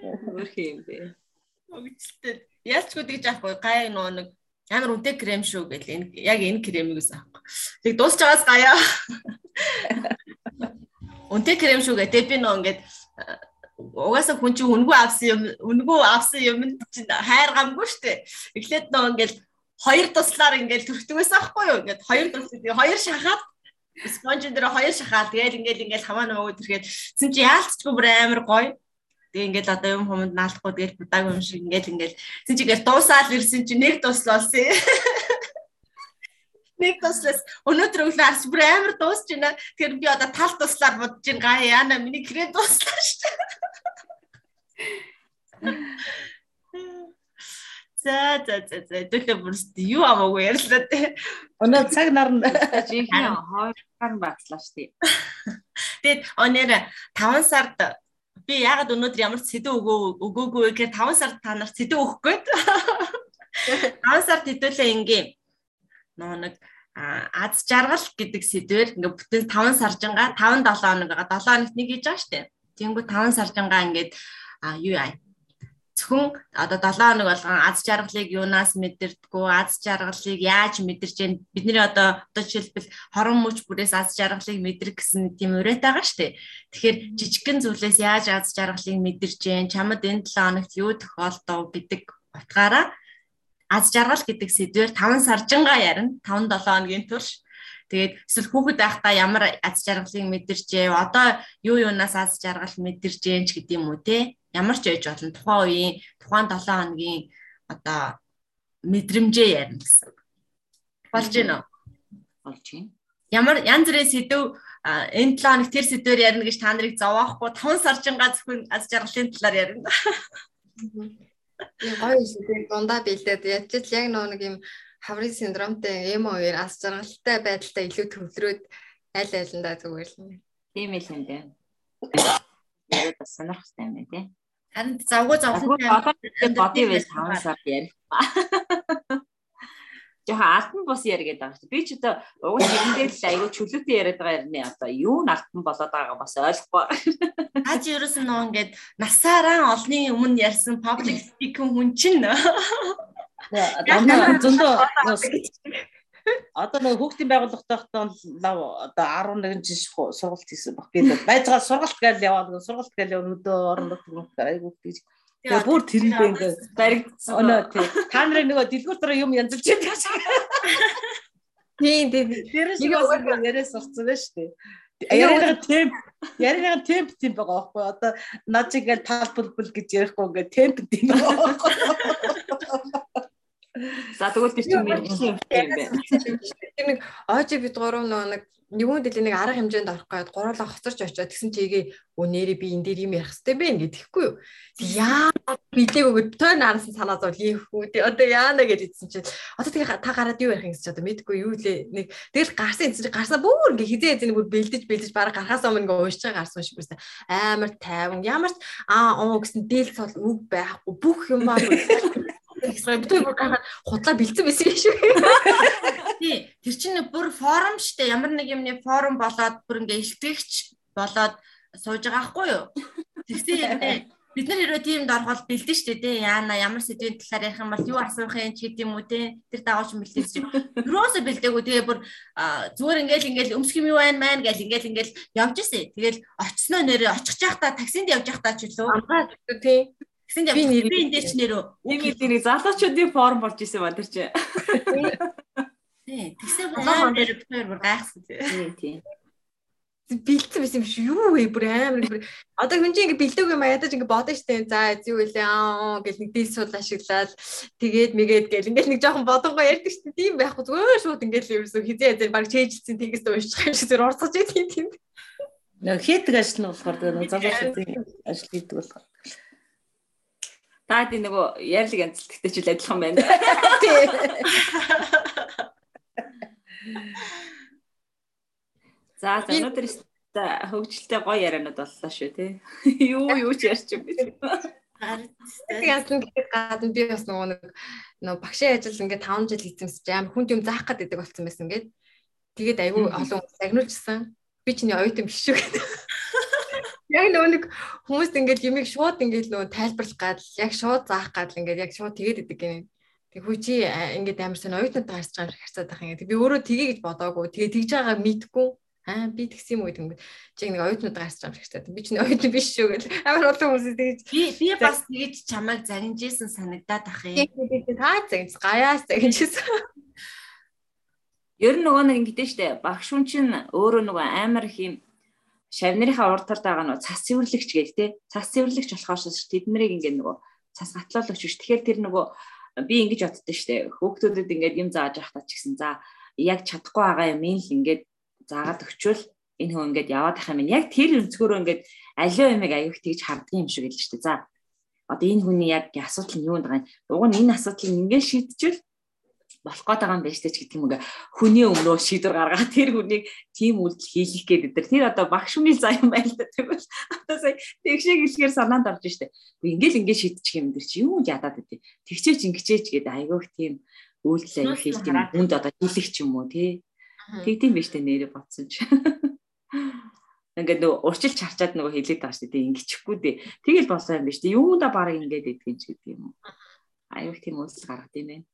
Өөр юм бэ. Өгчлээ. Яалчгүй гэж аахгүй гай нөө нэг амар үнэтэй крем шүү гэл энэ яг энэ кремийг ус аахгүй. Тэг дуусч байгаас гаяа. Үнэтэй крем шүү гэдэг би нөө ингээд угаасаа хүн чинь үнгүй авсан юм үнгүй авсан юм чинь хайр гамгүй штэ. Эхлээд нөө ингээд хоёр туслаар ингээл төрхдөг байсан аахгүй юу? Ингээд хоёр туслыг хоёр шахаад спонж дээр хоёр шахаад тэгэл ингээл ингээл хамаа нөгөөд төрхээд зэн чи яалцгүй бүр амар гоё. Тэгээ ингээл одоо юм хүмүүнд наалахгүй тэгэл будааг юм шиг ингээл ингээл зэн чи ингээл дуусаал ирсэн чи нэг туслалсан. Нэг туслаас өнөөдөр өглөө арс бүр амар дуусч байна. Тэгэхээр би одоо тал туслаар бодож ин гаа яана миний крем дуслаа шүү дээ. За за за за төлөө бүрст юу амаагүй ярьлаа те. Өнөө цаг нарна жинхэнэ хоёр гар багслаа штий. Тэгээд өнөр 5 сард би ягаад өнөөдөр ямар ч сэдв өгөө өгөөгүй гэхээр 5 сард та нарт сэдв өгөх гээд 5 сард хэдүүлээ ингийн нөө нэг аз жаргал гэдэг сэдвэр ингээ бүтэн 5 саржингаа 5 7 хоног байгаа 7 хоногт нэг хийж байгаа штэ. Тэнгүү 5 саржингаа ингээд юу яа зөвхөн одоо 7 хоног болгон аз жаргалыг юунаас мэдэрдгүү аз жаргалыг яаж мэдэрч яа бидний одоо одоо жишээлбэл хорон мөч бүрээс аз жаргалыг мэдрэх гэсэн тийм урайт байгаа шүү дээ. Тэгэхээр жижигхэн зүйлээс яаж аз жаргалыг мэдэрч яа чамд энэ 7 хоногт юу тохиолдов гэдэг утгаараа аз жаргал гэдэг сэдвээр 5 саржингаа ярина. 5 7 хоногийн турш. Тэгээд эсвэл хүүхэд байхдаа ямар аз жаргалыг мэдэрчээ, одоо юу юунаас аз жаргал мэдэрчээ ч гэдэм үү те ямар ч яж болно тухайн үеийн тухайн 7 хоногийн одоо мэдрэмжээ ярина гэсэн. Болж байна уу? Болж байна. Ямар янз бүрийн сэдв энэ 7 хоног тэр сэдвээр ярина гэж та нарыг зовохгүй 5 саржингаа зөвхөн аз жаргалын талаар ярина. Яг гоё сэдв дундаа бэлдээд ядч л яг нөө нэг юм хаврын синдромтой эмо үеэр аз жаргалтай байдалтай илүү төвлөрөөд аль айландаа зүгээр л. Тийм л юм дээ. Яг бас сонирхолтой юм байна тий. Харин завгүй завхын боди байж 5 сард ярих. Жохо алтан бус яриад байгаа шүү. Би ч одоо уг хэрэндээ л айгүй чөлөөтэй яриад байгаа юм одоо юу н алтан болоод байгаа бас ойлгохгүй. Хаач ерөөсөн нөө ингээд насаараа олны өмнө ярьсан public speaking хүн чинь Дандаа зөндөө Одоо нэг хүүхдийн байгууллагатайхтаа лав одоо 11 жил сургалт хийсэн баг. Би байцгаа сургалт гээл яваад сургалт гээл яваад өдөө орондоо төгөх айгуу гэж. Тэгээ бүр тэрэндээ ингээ баригдсан. Өнөө тий. Та нарын нөгөө дэлгүүр дараа юм янзлж байгаа. Тийм тийм. Тэр шиг яриас сурцсан байж тээ. Яриагаа темп яриагаа темп тийм байгаа байхгүй одоо над чигээл тал бүлбэл гэж ярихгүй ингээ темп тийм байгаа байхгүй За тэгвэл тэр чинь юм байна. Тэр нэг ОЖ бид гурав нөө нэг нэгэн дэлийн нэг арга хэмжээнд орох гээд гурлаа хоцорч очиод тэгсэн чигээ өнөөрэ би энэ дээр юм ярих хэрэгтэй бэ ингэ тэгэхгүй юу. Яа билээгөө той нараас санаа зовл ийхүү. Одоо яана гэж хэлсэн чинь одоо тэгээ та гараад юу ярих гэж одоо мэдгүй юу лээ. Нэг тэгэл гарсан энэ чинь гарсаа бүр ингэ хизээ хизээ бүр бэлдэж бэлдэж бараг гарахаас өмнө ингэ уушж байгаа гарсан шиг байсан. Амар тайван ямар ч аа оо гэсэн дийл цол үг байхгүй бүх юм аа Битүү бүр гараад худлаа бэлдсэн байсан юм шүү. Тий, тэр чинь бүр форум штэ. Ямар нэг юмны форум болоод бүр ингээ илтгэгч болоод сууж байгаа хгүй юу? Тэгсэн бид нар хэрвээ тиймд ороход бэлдэн штэ тий яана ямар сэдвийн талаар ярих юм бол юу асуух юм ч гэдэм үү тий тэр дагууч бэлдэж чи юусоо бэлдээгүй. Тэгээ бүр зүгээр ингээл ингээл өмсөх юм юу байна маань гэл ингээл ингээл явж ирсэн. Тэгэл очсноо нэрээ очих чахта таксинд явж явахтаа ч үлээ. Амгаа тий Тэгсэн чинь би энэ дэч нэрөө нэг нэг залуучуудын форм болж исэн ба тэр чи. Тий. Тэгсэн болгоон дээр бүр бүр гайхсан тий. Тийм. бэлдсэн байсан юм шиг юу вэ? Бүр амар бүр. Одоо хүн чинь ингээ бэлдэг юм ядаж ингээ бодно штэ. За юу вэ аа гэл нэг дийл суул ашиглаад тэгээд мэгээд гэл. Ингээл нэг жоохон бодонгоо ярьдаг штэ. Тийм байхгүй зүгээр шууд ингээл ерөөсөө хизээ хизээ баг чэйжсэн тэгээс уушчих юм шиг зүр орцож идэв тийм Нэг хийдэг ажил нь болохоор нэг залуучуудын ажил хийдэг болохоор Та тийм нөгөө ярьлаг янзлттай ч үл адилхан байна. За өнөөдөр хөгжилтэй гоё яриануд боллоо шүү тий. Юу юу ч ярьч юм бэ. Тэгээд ингээд гадна би бас нөгөө нэг нөгөө багшийн ажил ингээд 5 жил хийцэмс чи амар хүнд юм заах гэдэг болсон байсан ингээд. Тэгээд айгүй олон загнуулчихсан. Би чиний оюутан биш шүү гэдэг. Яг нэг хүмүүст ингээд юмыг шууд ингээд нөгөө тайлбарлах гад яг шууд заах гад ингээд яг шууд тэгээд идэг гэнэ. Тэг хүү чи ингээд амар сон оюутнуудаа харьцаж байгаа юм харьцаад байх юм. Би өөрөө тгий гэж бодоагүй. Тэгээ тэгж байгаа мэдгүй. Аа би тэгсэн юм уу гэдэг. Чи нэг оюутнуудаа харьцаж байгаа юм харьцаад. Би ч нэг оюутан биш шүү гэл. Амар олон хүмүүс тэгэж би би бас тэгэж чамайг загинжсэн санагдаад ах юм. Та загинж гаяас загинжсэн. Ер нь нөгөө нэг ингэдэж штэ. Багш хүн чинь өөрөө нөгөө амар их юм шавнырынхаа урд талд байгаа нөгөө цас цэвэрлэгч гэх тээ цас цэвэрлэгч болохоор ш тэд нарыг ингээд нөгөө цас гатлуулагч биш тэгэхээр тэр нөгөө би ингэж боддоо штэ. Хүүхдүүдэд ингээд юм зааж явах та ч гэсэн. За яг чадахгүй байгаа юм л ингээд заагаад өгчвөл энэ хүн ингээд яваад ах юм. Яг тэр өнцгөрөө ингээд аливаа юмыг аюух тэгж харддаг юм шиг л штэ. За одоо энэ хүний яг асуудал нь юунд байгаа юм? Уг нь энэ асуудлыг ингээд шийдчихвэл болох гээд байгаа юм байна штэ ч гэдэг юм ингээ хүний өмнөө шийдвэр гаргаад тэр хүнийг тийм үйлдэл хийх гээд өдр тэр одоо багш хүний заа юм байл та тэгвэл одоо сая тэгшээ гэлгээр санаанд орж штэ. Ингээл ингээ шийдчих юм дэр чи юу ядаад өгдөө тэгчээч ингэчээч гэдэг айгүйх тийм үйлдэл аяг хийх юм хүнд одоо хийлэх ч юм уу тий. Тэгдэм биш тэ нэрэ бодсон чи ингээд нөгөө урчил чарчаад нөгөө хэлээд байгаа шүү дээ ингэчихгүй дээ. Тэгэл болсон юм биш дээ юунда барыг ингээд юм ч гэдэг юм уу? Аюух тийм үйлдэл гаргад юм байна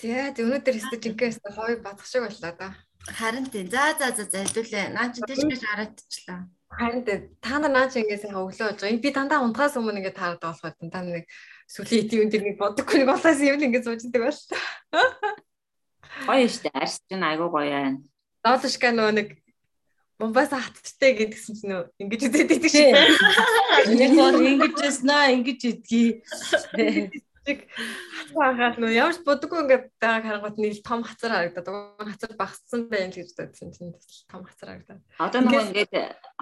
За өнөөдөр хэвчээ жинкээс хойг бадах шиг боллоо да. Харин тийм. За за за за хэдүүлээ. Наа чи тийч гэж харагдчихлаа. Харин тийм. Та нар наа чи ингээс өглөө болж байгаа. Би дандаа унтахаас өмнө ингээд таард болохоор та нэг сүлийн эдийн үнд нэг бодоггүй нэг болоос юм ингээд сууждаг бол. Гоё штэ. Арс чинь айгуу гоё байна. Доолшка нөө нэг Бомбас хатчтай гэдгсэн чинь нөө ингэж үзээд байдаг шээ. Нэг бол ингэж яснаа ингэж идгий чиг хаагаад нөө ямар ч бодоггүй ингээд байгааг харангуут нийл том хацар харагдаад уг хацар багассан байх гэж бодсон чинь том хацар харагдаад. Одоо нөгөө ингээд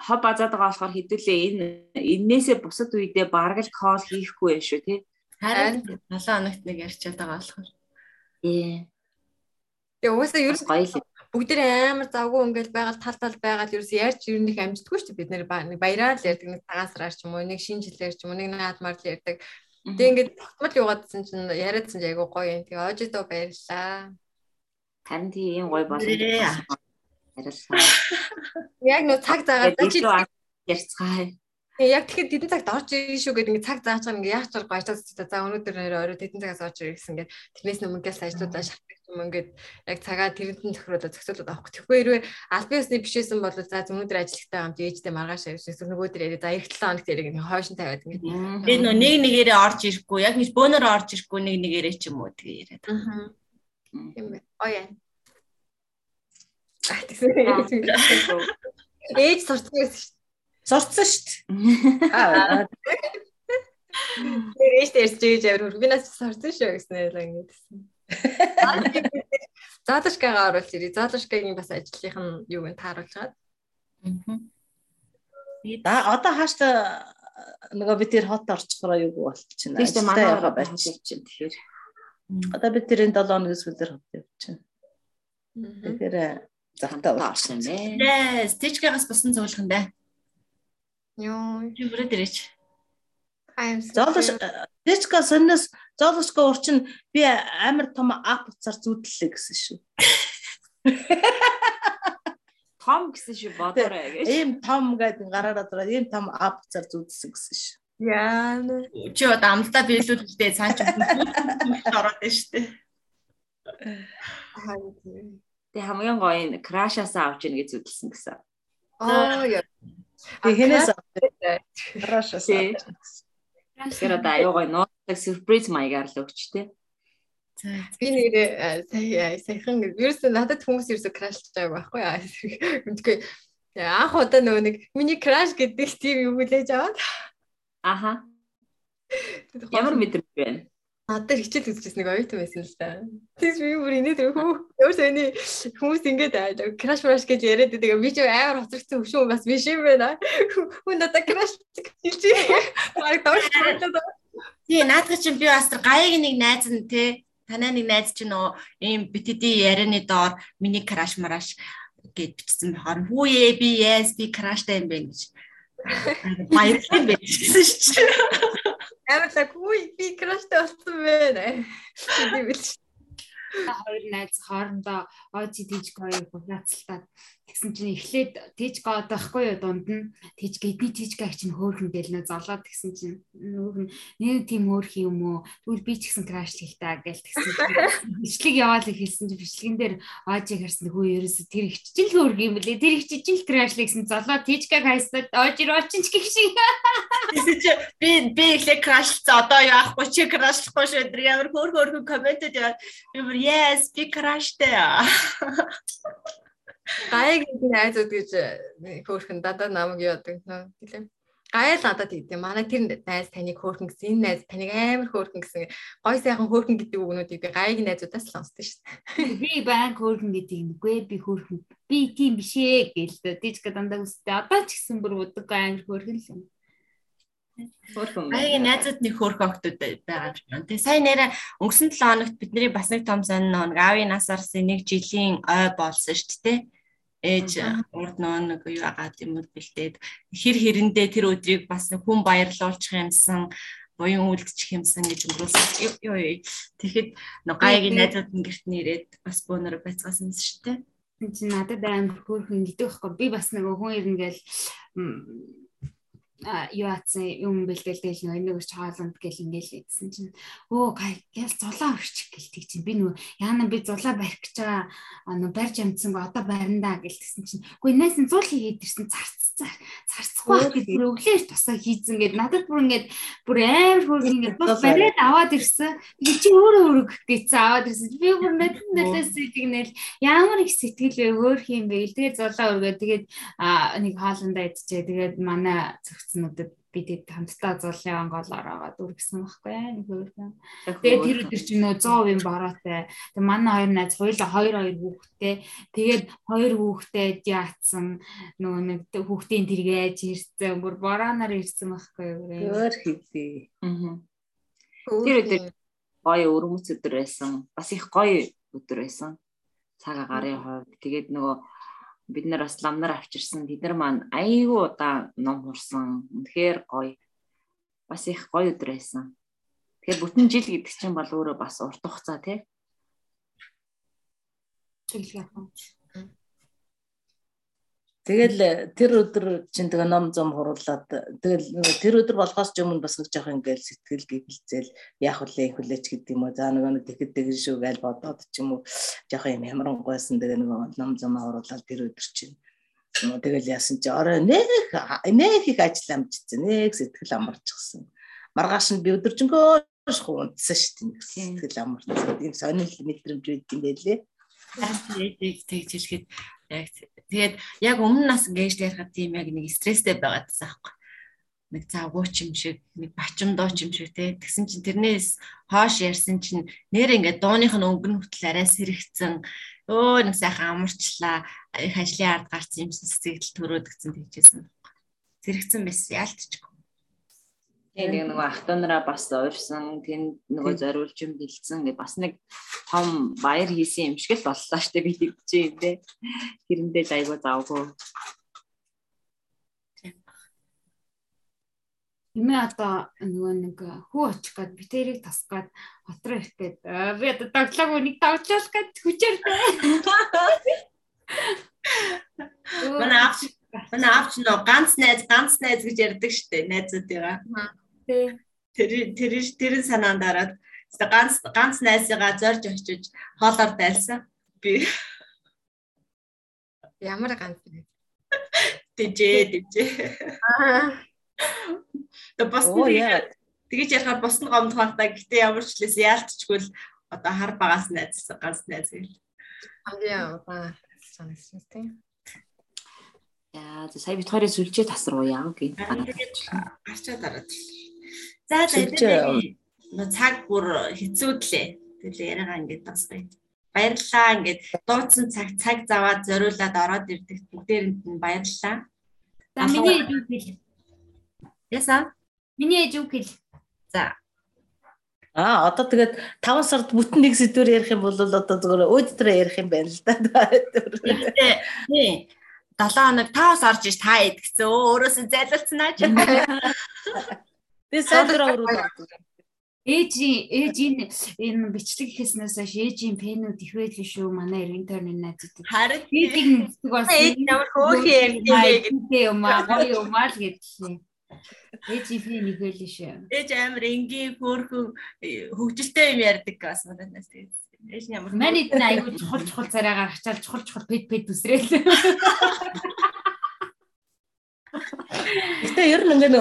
хоб базаад байгаа болохоор хэдүүлээ энэ энээсээ бусад үедээ бараг л кол хийхгүй байх шүү тий. Харин 7 хоногт нэг ярьчаад байгаа болохоор. Ээ. Тэгээ угаасаа ер нь гоё бүгд амар завгүй ингээл байгаад тал тал байгаад ерөөс ярьж ер нь их амждаггүй шүү дээ бид нэр нэг баяраар л ярьдаг нэг цагаасраар ч юм уу нэг шинэ жилээр ч юм уу нэг наадмаар л ярьдаг Тэгээ ингээд тогтмол югаадсан чинь яриадсан ч айгу гоё юм. Тэгээ ожидо баярлаа. Харин тийм гоё болсон. Баярлалаа. Яг нөө цаг заагаад чи ярьцгаая. Яг тэгэхэд тэдэн цагт орж ирэх шүү гэдэг ингээд цаг зааж байгаа ингээд яаж ч аргагүй ажлаа за өнөөдөр нэр орой тэдэн цагаас орж ирэх гэсэн ингээд тэрнээс өмнөөс ажлуудаа шалтгаалж юм ингээд яг цагаа тэрнтэн зохируулаад зохицуулаад авах. Тэгэхгүй хэрвээ аль биесний бишээсэн бол за өнөөдөр ажиллахтай хамт ээжтэй маргааш ирсэн нөгөөдөр яриа за эх 7 хоногт яриг ингээд хойшин тавиад ингээд би нөө нэг нэгээрээ орж ирэхгүй яг нэг бөөнөр орж ирэхгүй нэг нэгээрээ ч юм уу тэгээ яриад. Аа. Тийм бай. Ояа. Аа тэгсэн. Ээж сурцсан гэсэн шүү Сурцсан шүү дээ. Аа. Тэр ээжтэй ярьж байгаа амар би нас сорсон шүү гэснээр л ингэдсэн. Заалашкагаа оруулж ирээ. Заалашкагийн бас ажлынх нь юу вэ тааруулж байгаа. Да одоо хаашаа нөгөө би тэр хот орчихороо юу болчихно. Тиймээ манай байгаа барьчих чинь тэгэхээр. Одоо би тэрийн 7 өдрийн сүлээр хот явчихна. Тэгэхээр завтаа орсон бэ. Нэ, стичгээс босон зөвлөх юм. Йоо. Чи бүрээд ирээч. Зоолош Тэчка сонноос зоолошко урчин би амар том ап уцаар зүудлээ гэсэн шүү. Том гэсэн шүү бодоорой гэж. Ийм том гэдэг гараараа дараа ийм том ап уцаар зүудсэн гэсэн шүү. Яа. Чи одоо амлалтаа биелүүлдээ цаан ч ороод байна шүү дээ. Тэг хамгийн гоё нь крашаас авч ийн гэж зүтэлсэн гэсэн. Аа яа. Тэг хэнээс крашаас. Тэгэхээр одоо аюу гоё нууцтай сюрприз маягаар л өгч тээ. Би нэр сая саяхан вирус надад хүмүүс ерөөсө крашлж байгаа байхгүй мэдгүй. Анх удаа нөгөө нэг миний краш гэдэг тийм юм хүлээж аваад. Аха. Ямар мэдрэмж байна надад хичээл үзчихсэн нэг оюутан байсан л та. Тэгс би бүр инээд хөө өөр сони хүмүүс ингээд краш краш гэж яриад байдаг. Би ч амар хоцрогдсон хөшөө бас биш юм байна. Хүн надад краш хэлж баг доош тавьлаа. Тий, наадах чинь би бас гаяг нэг найз нь те танай нэг найз чинь нөө ийм битди ярианы доор миний краш мараш гэд бичсэн бахаар хүүе би yes би краштай юм байна гэж. Баярлалаа юм байна гэсэн чинь. Амар хүй би краштай болсон байна. Тийм биш. Хоёр найз хоорондоо оози тийж гоё хугацалтаад Тэгсэн чинь эхлээд Тэжга одоохгүй юу дунд нь? Тэжга эдний Тэжгаг чинь хөөхөн гээл нэ золоод тэгсэн чинь нүүр нь нэг тийм хөөх юм уу? Тэгвэл би ч гэсэн краш хийхтаа гээл тэгсэн чинь. Бичлэг яваал хэлсэн чинь бичлэгэн дээр оожиг харсан хөө ерөөсө тэр их чижил хөөрг юм блэ тэр их чижил краш гэсэн. Золоод Тэжгаг хайстаад оожир очиж гэх шиг. Тэгсэн чинь би би ихлэ крашлцаа одоо яахгүй чи крашлахгүй шүү. Тэр ямар хөөх хөөх комментэд яваад би yes би краштай Гаяг энэ айзууд гэж хөөхөн дадаа намайг яадаг нөө гэлээ. Гаял надад хийдэ. Манай тэр найз таныг хөөхөн гэсэн. Энэ найз таныг амар хөөхөн гэсэн. Гой сайхан хөөхөн гэдэг үгнүүдийг би гаяг найзуудаас л сонсдоо шүү дээ. Би баян хөөхөн гэдэг нүггүй би хөөхөн. Би тийм биш ээ гэлээ. Дижка дандаа үстэй. Одоо ч гэсэн бүр удаг амар хөөхөн л юм. Аяг найзууд нэг хөөх октод байгаа юм. Тэгээ сая нэрэ өнгөрсөн 7 хоногт бидний бас нэг том сонин ног аавын насарс нэг жилийн ой болсон шүү дээ ээж урд нэг юу агаад юм уу бэлдээд хэр хэрэндээ тэр өдрийг бас хүн баярлуулчих юмсан буян үлдчих юмсан гэж өнгөрүүлсэн. Юу юу. Тэгэхэд гаягийн найзууд нь гэрт нэрээд бас бөөнөр байцгаасан шүү дээ. Энд чинь надад амар хөөрхөн гэдэг байхгүй. Би бас нэг хүн ирнгээл юу атсан юм бэлдээл тэгэл нэг нэг чааланд гэл ингээл идсэн чинь өө гэл зулаа өрчих гэл тэг чинь би нөгөө яана би зулаа барих гэж байгаа нөгөө барьж амтсан го одоо барина гэл тэгсэн чинь үгүй нээс нь зул хийгээд ирсэн зарцсан зарцахгүй гэж бүр өглөөш тусаа хийцэн гэд надад бүр ингээд бүр амар хөр ингээд бас бариад аваад ирсэн. Тэг чи өөрөө өрөг гэсэн аваад ирсэн би бүр надад нэлээс тэгнэл ямар их сэтгэл вэ хөөх юм бэ? Гэл тэгээд зулаа өргөө тэгээд нэг хааландаа идчихээ. Тэгээд манай зөвхөн чадсануудад бид хамтдаа зулын онголоор байгаа дүр гэсэн байхгүй нэг өөртөө. Тэгээд тэр өдөр чинь нөө 100% бороотой. Тэгээд манай хоёр найз хоёулаа хоёр хоёр хүүхэдтэй. Тэгээд хоёр хүүхэдтэй яатсан нөгөө нэг хүүхдийн тэргээж ирсэн. Бүр борооноор ирсэн байхгүй юу. Өөр хийлээ. Аа. Тэр өдөр гоё өрмөц өдөр байсан. Бас их гоё өдөр байсан. Цагаа гарын хувьд. Тэгээд нөгөө бид нар бас ламнар авчирсан. Бид нар маань айгүй удаа ном хурсан. Үнэхээр гоё. Бас их гоё өдөр байсан. Тэгэхээр бүтэн жил гэдэг чинь бол өөрөө бас урт хугацаа тий. Тэглэх юм. Тэгэл э, тэр өдөр чинь тэгээ ном зам хуруулад тэгэл тэр өдөр болгоос ч өмнө бас жоох ингээл сэтгэл гэгэлцэл яах вэ хүлээч гэдэг юм уу. За нөгөө нэг тэгэхэд тэгэн шүү гээл бодоод ч юм уу жоох юм ямарангуйсан тэгээ нөгөө ном зам хуруулаад тэр өдөр чинь тэгэл яасан чи орой нэг нэг их ажил амжчихсан. Нэг сэтгэл амарчихсан. Маргааш нь би өдөржингөө унтсан шүү дээ. Сэтгэл амарцсан. Тийм сонирхол мэдрэмж үйд юм байлээ. Тэгж хэлэхэд яг тэгээд яг өмнө нас ингэж ярихад тийм яг нэг стресстэй байгаад байсан аахгүй. нэг завгууч юм шиг нэг бачимдооч юм шиг те тэгсэн чинь тэрнээс хоош ярьсан чинь нэр ингээд дууных нь өнгөн хөтл арай сэрэгцэн өө нэг сайхан амарчлаа их ажлын ард гарсан юм сэтгэл төрөөд гисэн тэгжсэн сэрэгцэн байсан яалтчих Тэгээ нэг нөгөө ахтунараа бас уурсан, тэнд нөгөө зориулж юм бэлдсэн гэ бас нэг том баяр хийсэн юм шиг л боллоо штэ би тэгж юм те. Тэрэндээ л айгуу завгүй. Имээ одоо нөгөө нэг хүү очих гээд би тэрийг тасгаад хотроо ирэх гээд би одоо доглоог нэг давчаал гээд хүчээр Манай авч манай авч нөө ганц найз ганц найз гэж ярьдаг штэ найзуудыгаа. Тэ. Тэр тэр тэр санаанд дараад ганц ганц найзыгаа зорж очиж хоолоор дайлсан. Би Ямар ганц вэ? Тэжээ тэжээ. Тэ бас тэгэж ярихаар босны гомдох багтаа гэтээ ямар ч лээс яалтчгүй л одоо хар багаас найз ганц найз гэл. Хамгийн удаа санагдсан тийм. Яа, сая бид хоёрын сүлжээ тасруу яа гэх. Гарчаа дараад. За тэгээд нөө цаг бүр хэцүүдлээ. Тэгэл яриагаа ингээд бас бай. Баярлалаа ингээд дуудсан цаг цаг заваад зориулаад ороод ирдэг бүгдээрэнд нь баярлалаа. За миний ээж үг хэл. Ясаа? Миний ээж үг хэл. За. Аа одоо тэгээд 5 сард бүтэн нэг сэдвэр ярих юм бол одоо зөвхөн өөдрөө ярих юм байна л да. Тий. 7 хоног таос орж иж та идгэцэн өөрөөсөө зайлуулсан аа. Би сайдраа өрөөл. Ээжийн ээж энэ бичлэг хийснээс хойш ээжийн пенүүд их байлгүй шүү манай интернет найзууд. Харин ээжийн зүг бас ээж ямар хөөхий юм бэ юм аа гоё юм аа л гэдлээ. Ээжийн пен их байлгүй шүү. ээж амар энгийн хөөхөн хөвгөлтэй юм ярьдаг бас манайнаас тэгээд ээж ямар Манайд айгүй чухал чухал царайгаар ачаал чухал чухал пед пед үсрээл. Гэтэ ер нь ингээд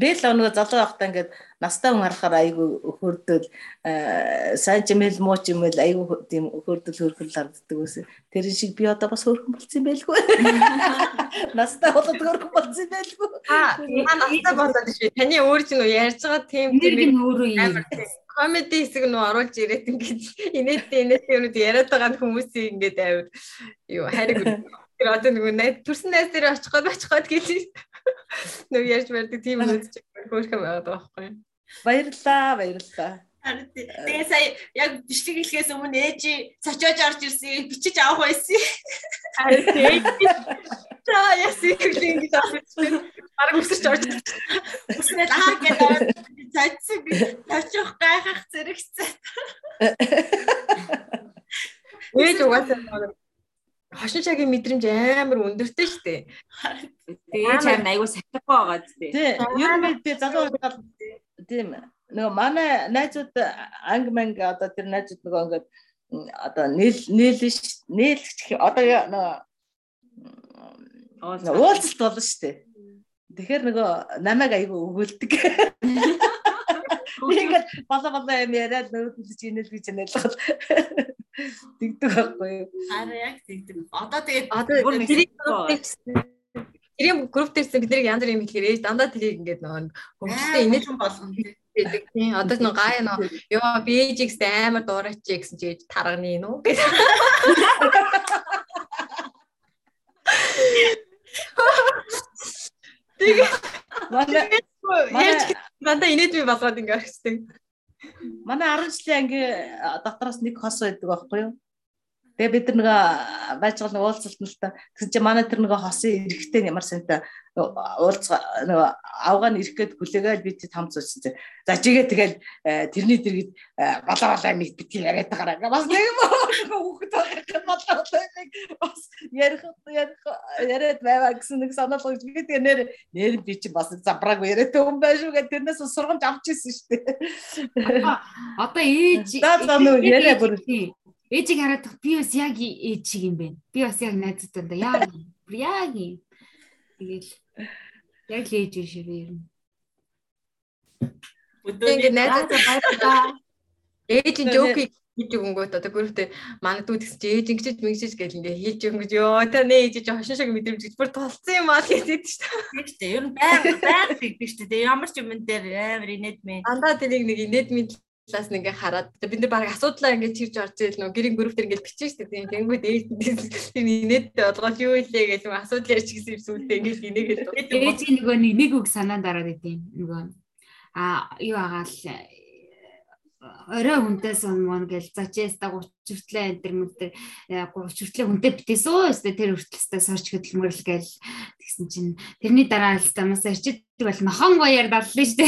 бэл нөгөө залуу байхдаа ингээд настай хүн харахаар айгүй хөрдөл э, сайн ч юм л муу ч юм л айгүй тийм хөрдөл хөрхөл ларддаг ус. Тэр шиг би одоо бас хөрхөн болсон байлгүй. Настай болоод хөрхөн болсон байлгүй. Аа настай болоод шүү. Таны өөр чинь ярьж байгаа тийм тийм амар комеди хэсэг нөө оруулж ирээд ингээд инээд инээд юмуд яриад байгаа хүмүүсийн ингээд авир юу хариг тэр одоо нөгөө найз төрсэн найз дээр очих гээд очих гээд гэж нөгөө ярьж барьдаг тийм үз чи хөөрхөн байгаад байгаа байхгүй Баярлаа, баярлаа. Тэгээ сая яг бичлэг хэлхээс өмнө ээжи цочоож орж ирсэн бичиж авах байсан. харин тийм за ясиг ингэж авчихсан баг өсөрч орж Үснээр аа гэдэг цацсан цочих гайхах зэрэгцээ. ээж угаасаа хошин чагийн мэдрэмж амар өндөртэй шүү дээ. Тэгээ чам айгуу сатахгүй байгаа зү. Тий, ер нь би залуу байгаад тийм нөгөө манай найзууд анги манги одоо тэр найзууд нөгөө ингээд одоо нээл нээлш нээлч одоо нөгөө уулзалт болно шүү дээ. Тэгэхээр нөгөө намайг айгүй өгүүлдэг. Ингээд болоо болоо юм яриад нөгөө хүлж инэл гэж нэлгэл тэгдэг байхгүй юу? Хараа яг тэгдэг. Одоо тэгээд Бүр нэг тэрийн групп дээрсэн бид нэг янз бүрийн юм хэлэхээр ээж дандаа тэрийг ингээд нөгөө хөвгөлтэй инээд болгоно байдаг. Тийм одоо нэг гай нөө ёо би ээжигс амар дуурайч гэсэн чи ээж тарганы нүү гэдэг. Тэгээ Манай яаж дандаа инээд би болгоод ингээд арчдаг. Манай 10 жилийн анги дотроос нэг хос байдаг байхгүй юу? Тэгээ бид нэг байж байгаа нэг уулзалт нь л та. Тэгсэн чинь манай тэр нэг хосын эрэхтэй ямар санта уулзгаа нэг авгаа нь ирэхэд хүлээгээл би тэд хамт суусан. За чигээ тэгэл тэрний дэргэд балаа балаа нэг битгий яриад байгаараа. Бас нэг юм хүүхэд байгаа балаа балаа нэг бас ярих ярих яриад байваа гэсэн нэг санаа болгож би тэгээ нэр нэр би чи бас забрааг яриад юм байна шүү гэдэг тэрнээс сургамж авч ирсэн шүү дээ. Одоо ээж За за нөө яриа бүр ээжийг хараад би бас яг ээж шиг юм байна. Би бас яг найзуудтай яг яг юм. Тэгэл яг л ээж биш юм. Ингээд найз За баярлалаа. ээжийн жоокийг хийж өгөнгөт одоо гүрвтэй манай дүү тэгс чи ээж ингэж мэгжиж гэл ингээ хийж өгөнгөж ёо та нэ ээж чи хошин шиг мэдрэмж гэж бүр толцсон юм аа гэдэг шүү дээ. Тийм шүү дээ. Ер нь байнга байнга тэгдэг шүү дээ. Ямар ч юм дээр амар инээдмээ. Андаа тэрийг нэг инээдмийн талаас нь ингээ хараад бид нар баг асуудлаа ингээ чирж орж ийл нөө гэрийн групп төр ингээ бичиж шүү дээ. Тэнгүүд ээж тийм инээдтэй болгоод юу илээ гэж асуудал ярьж гисэн юм сүултээ ингээ инээгээд. Ээж нөгөө нэг нэг үг санаанд ороод идэв. Нөгөө а юу агаал орой хүнтэй суммон гэл за чи яста 30 хүртлээ энэ төр мөнтер 30 хүртлээ хүнтэй битээсөө өстө тэр хүртлэстэй сорч хөдөлмөрлөл гээл тэгсэн чинь тэрний дараа алстаа мас арчид бол нохон гоёар даллаа штэ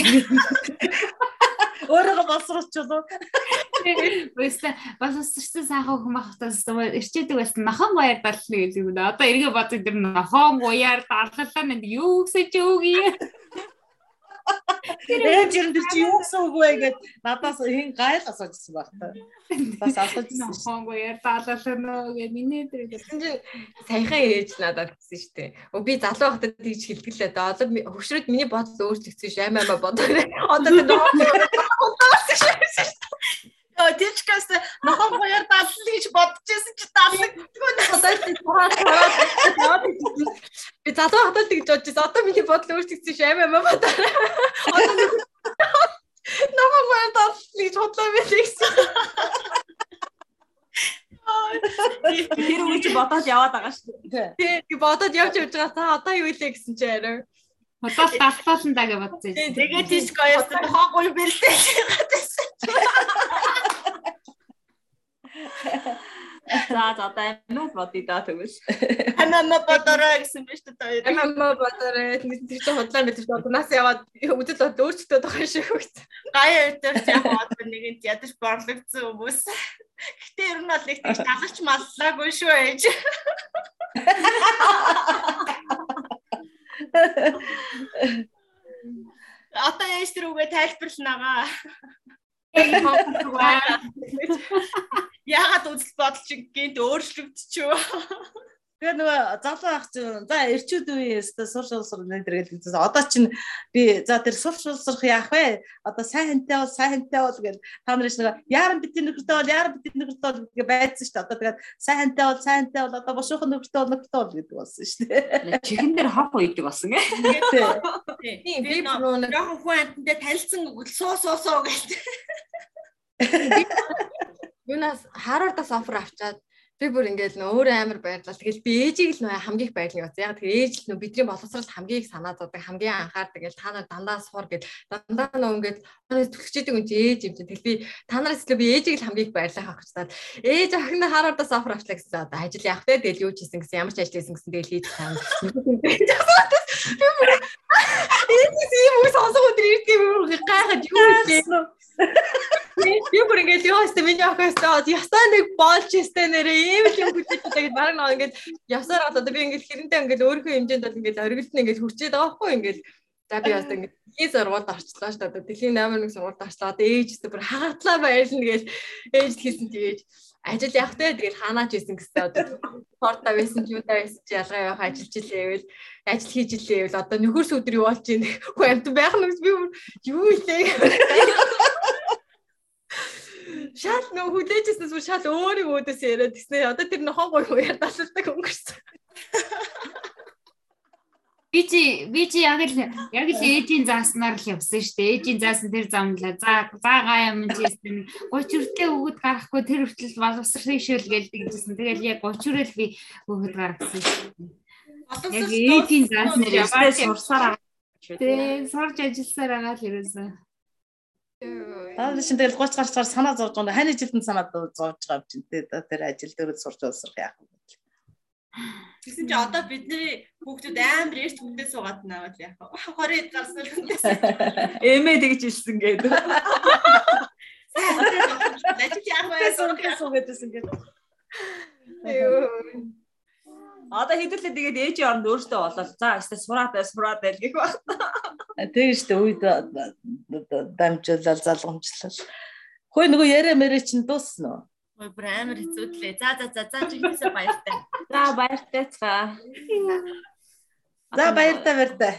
өөрөөгөө боловсруулчихлоо. Өстө боловсруулсан сайхан хүмүүс багтаас ирчээдэг байсан нохон гоёар даллаа гэдэг юм. Одоо эргээ бодсон тэр нохон гоёар даллаа нэг юу гэсэн ч үгүй. Ээж ер нь чи юу гэсэн үг вэ гэд надаас хин гайл асуужсэн баг та. Бас асуужсэн. Хонго ярдаалаа нөө гэ миний тэр гэсэн чи саяхан ээж надад гэсэн шүү дээ. Өө би залуу байхдаа тийж хэлгэлээ да. Одоо хөвшрөөд миний бодол өөрчлөгдсөн шүү. Аймаа бодоо. Одоо тэр нөө Оо тийчгээс нохон гоёр даална гэж бодчихсон чи даална. Одоо чи тухайн тараад би залуу хатал гэж бодож байсан. Одоо миний бодол өөрчлөгдсөн ш амиа маа бодоо. Одоо нохон гоёр даална гэж бодлоо байсан. Тэр үуч бодоод яваад байгаа шүү. Тий, бодоод явж явж байгаа. Та одоо юу илээ гэсэн чи арай. Одоо даалтуулсан даа гэж бодсон. Тэгээд тийч гоёс нохон гоё бэлдээ. За за одоо амиа бодъё да тэгвэл. Амиа бодорой гэсэн биш үү хоёр. Амиа бодорой тэр чинь худлаа мэдэрч одноос яваад үзэл бод өөрчлөлтөд байгаа шиг үгт. Гаяа өдөр яг одоо нэгэнд ядаж борлогдсон хүмүүс. Гэтэ ер нь бол их тийч тагалч маллаагүй шүү ээж. Одоо яаж тэр үгээ тайлбарланагаа. Яагаад үзэл бодол чинь гинт өөрчлөгдчихв. Тэгээ нөгөө залуу ах чинь за эрчүүд үеийн өстө сурч улсар нэтэр гэдэг. Одоо чинь би за тэр сурч улсрах яах вэ? Одоо сайн хэнтэй бол сайн хэнтэй бол гэж та нарыг нөгөө яаран битэн нөхөртэй бол яаран битэн нөхөртэй бол гэж байдсан шүү дээ. Одоо тэгээд сайн хэнтэй бол сайн хэнтэй бол одоо бошуухан нөхөртэй бол нөхөртэй бол гэдэг болсон шүү дээ. Чихэн дээр хов үйдэг болсон ээ. Тийм би нөгөө жоохон хүн амттай танилцсан суу суу суу гэдэг. Юунаас Харвардаас офер авчаад Би бүр ингээд нөө өөрөө амар баярлал. Тэгэл би ээжийг л нөө хамгийн их баярлал явуулсан. Яг тэр ээж л нөө бидний боловсрал хамгийн их санаа зовдөг, хамгийн анхаардаг. Тэгэл та нар дандаа суур гэд дандаа нөө ингээд төлөвчдөг юм чи ээж юм чи. Тэгэл би та нараас илүү би ээжийг л хамгийн их баярлал авах гэж таад. Ээж охин харуудаас офер авчлаа гэсэн. Одоо ажил явах те тэгэл юу ч хийсэн гэсэн ямар ч ажил хийсэн гэсэн тэгэл хийж таа. Би бүр ээж ийм үг сонсох өдөр ирдэг гайхаж юу хийлээ. Би бүр ингээд юу хэвчээ миний охиостоо ястаа нэг боолч хэвчээ нэрээ ийм л юм хүчтэй тэгээд баг нөө ингээд явсаар одоо би ингээд хэрэнтэй ингээд өөрийнхөө хэмжээнд бол ингээд оргилд нь ингээд хурцээд байгаа хгүй ингээд За би бас ингээд дэлхийн сургуульд орчлоо шүү дээ. Дэлхийн 8-1 сургуульд орчлоо. Ээжтэй бүр хагатлаа байлна гэж ээж хэлсэн чигээд ажил явах те тэгэл хаанаач исэн гэсэн одоо порта байсан ч юутай байсан чи ялгаа явах ажиллаж илээвэл ажил хийж илээвэл одоо нөхөрс өдөр юу болж ийн хөө амт байх нь би юу илээ шал нөө хүлээжсэнээс бүр шал өөрийн өөдөөс яриад гиснэ. Одоо тэр нохоо гоё гоё дасалдаг өнгөрсөн. Би чи би чи яг л яг л ээжийн зааснаар л явсан шүү дээ. Ээжийн заасан тэр замлаа. За за гаа юм юм. 30 хүртээ өгöd гарахгүй тэр хүртэл боловсрын шил гэлдэг гэсэн. Тэгэл яг 30 хүрэл би өгöd гаргасан шүү дээ. Яг ээжийн зааснаар яваад сурсаар Тэгээ сурж ажилласаар байгаа л ерөөсөө. Та чинь тэгэл 30 гарчаар санаа зовж байгаа. Хань ажилтан санаа зовж байгаа юм чинь тэр ажил дээр сурч уусрах яах юм бэ? Тэгсэн чи одоо бидний хүүхдүүд амар эрт хүндээ суугаад наваад яах вэ? 20 гарсан хүндээс. Эмээ тэгж илсэн гэдэг. Ажил яах вэ? Суугаад суугаадсэн гэдэг. Одоо хэдүүлээ тэгээд ээжийн оронд өөртөө болол. За эсвэл сураад сураад байл гэх баг. Тэгээ штэ үед дамжуулал залгамжлал. Хөөе нөгөө яриа мэрэ чинь дуусна уу? Ой бүр амар хэцүүдлээ. За за за за чи хийсэ баяртай. За баяртай цаа. За баяртай баяртай.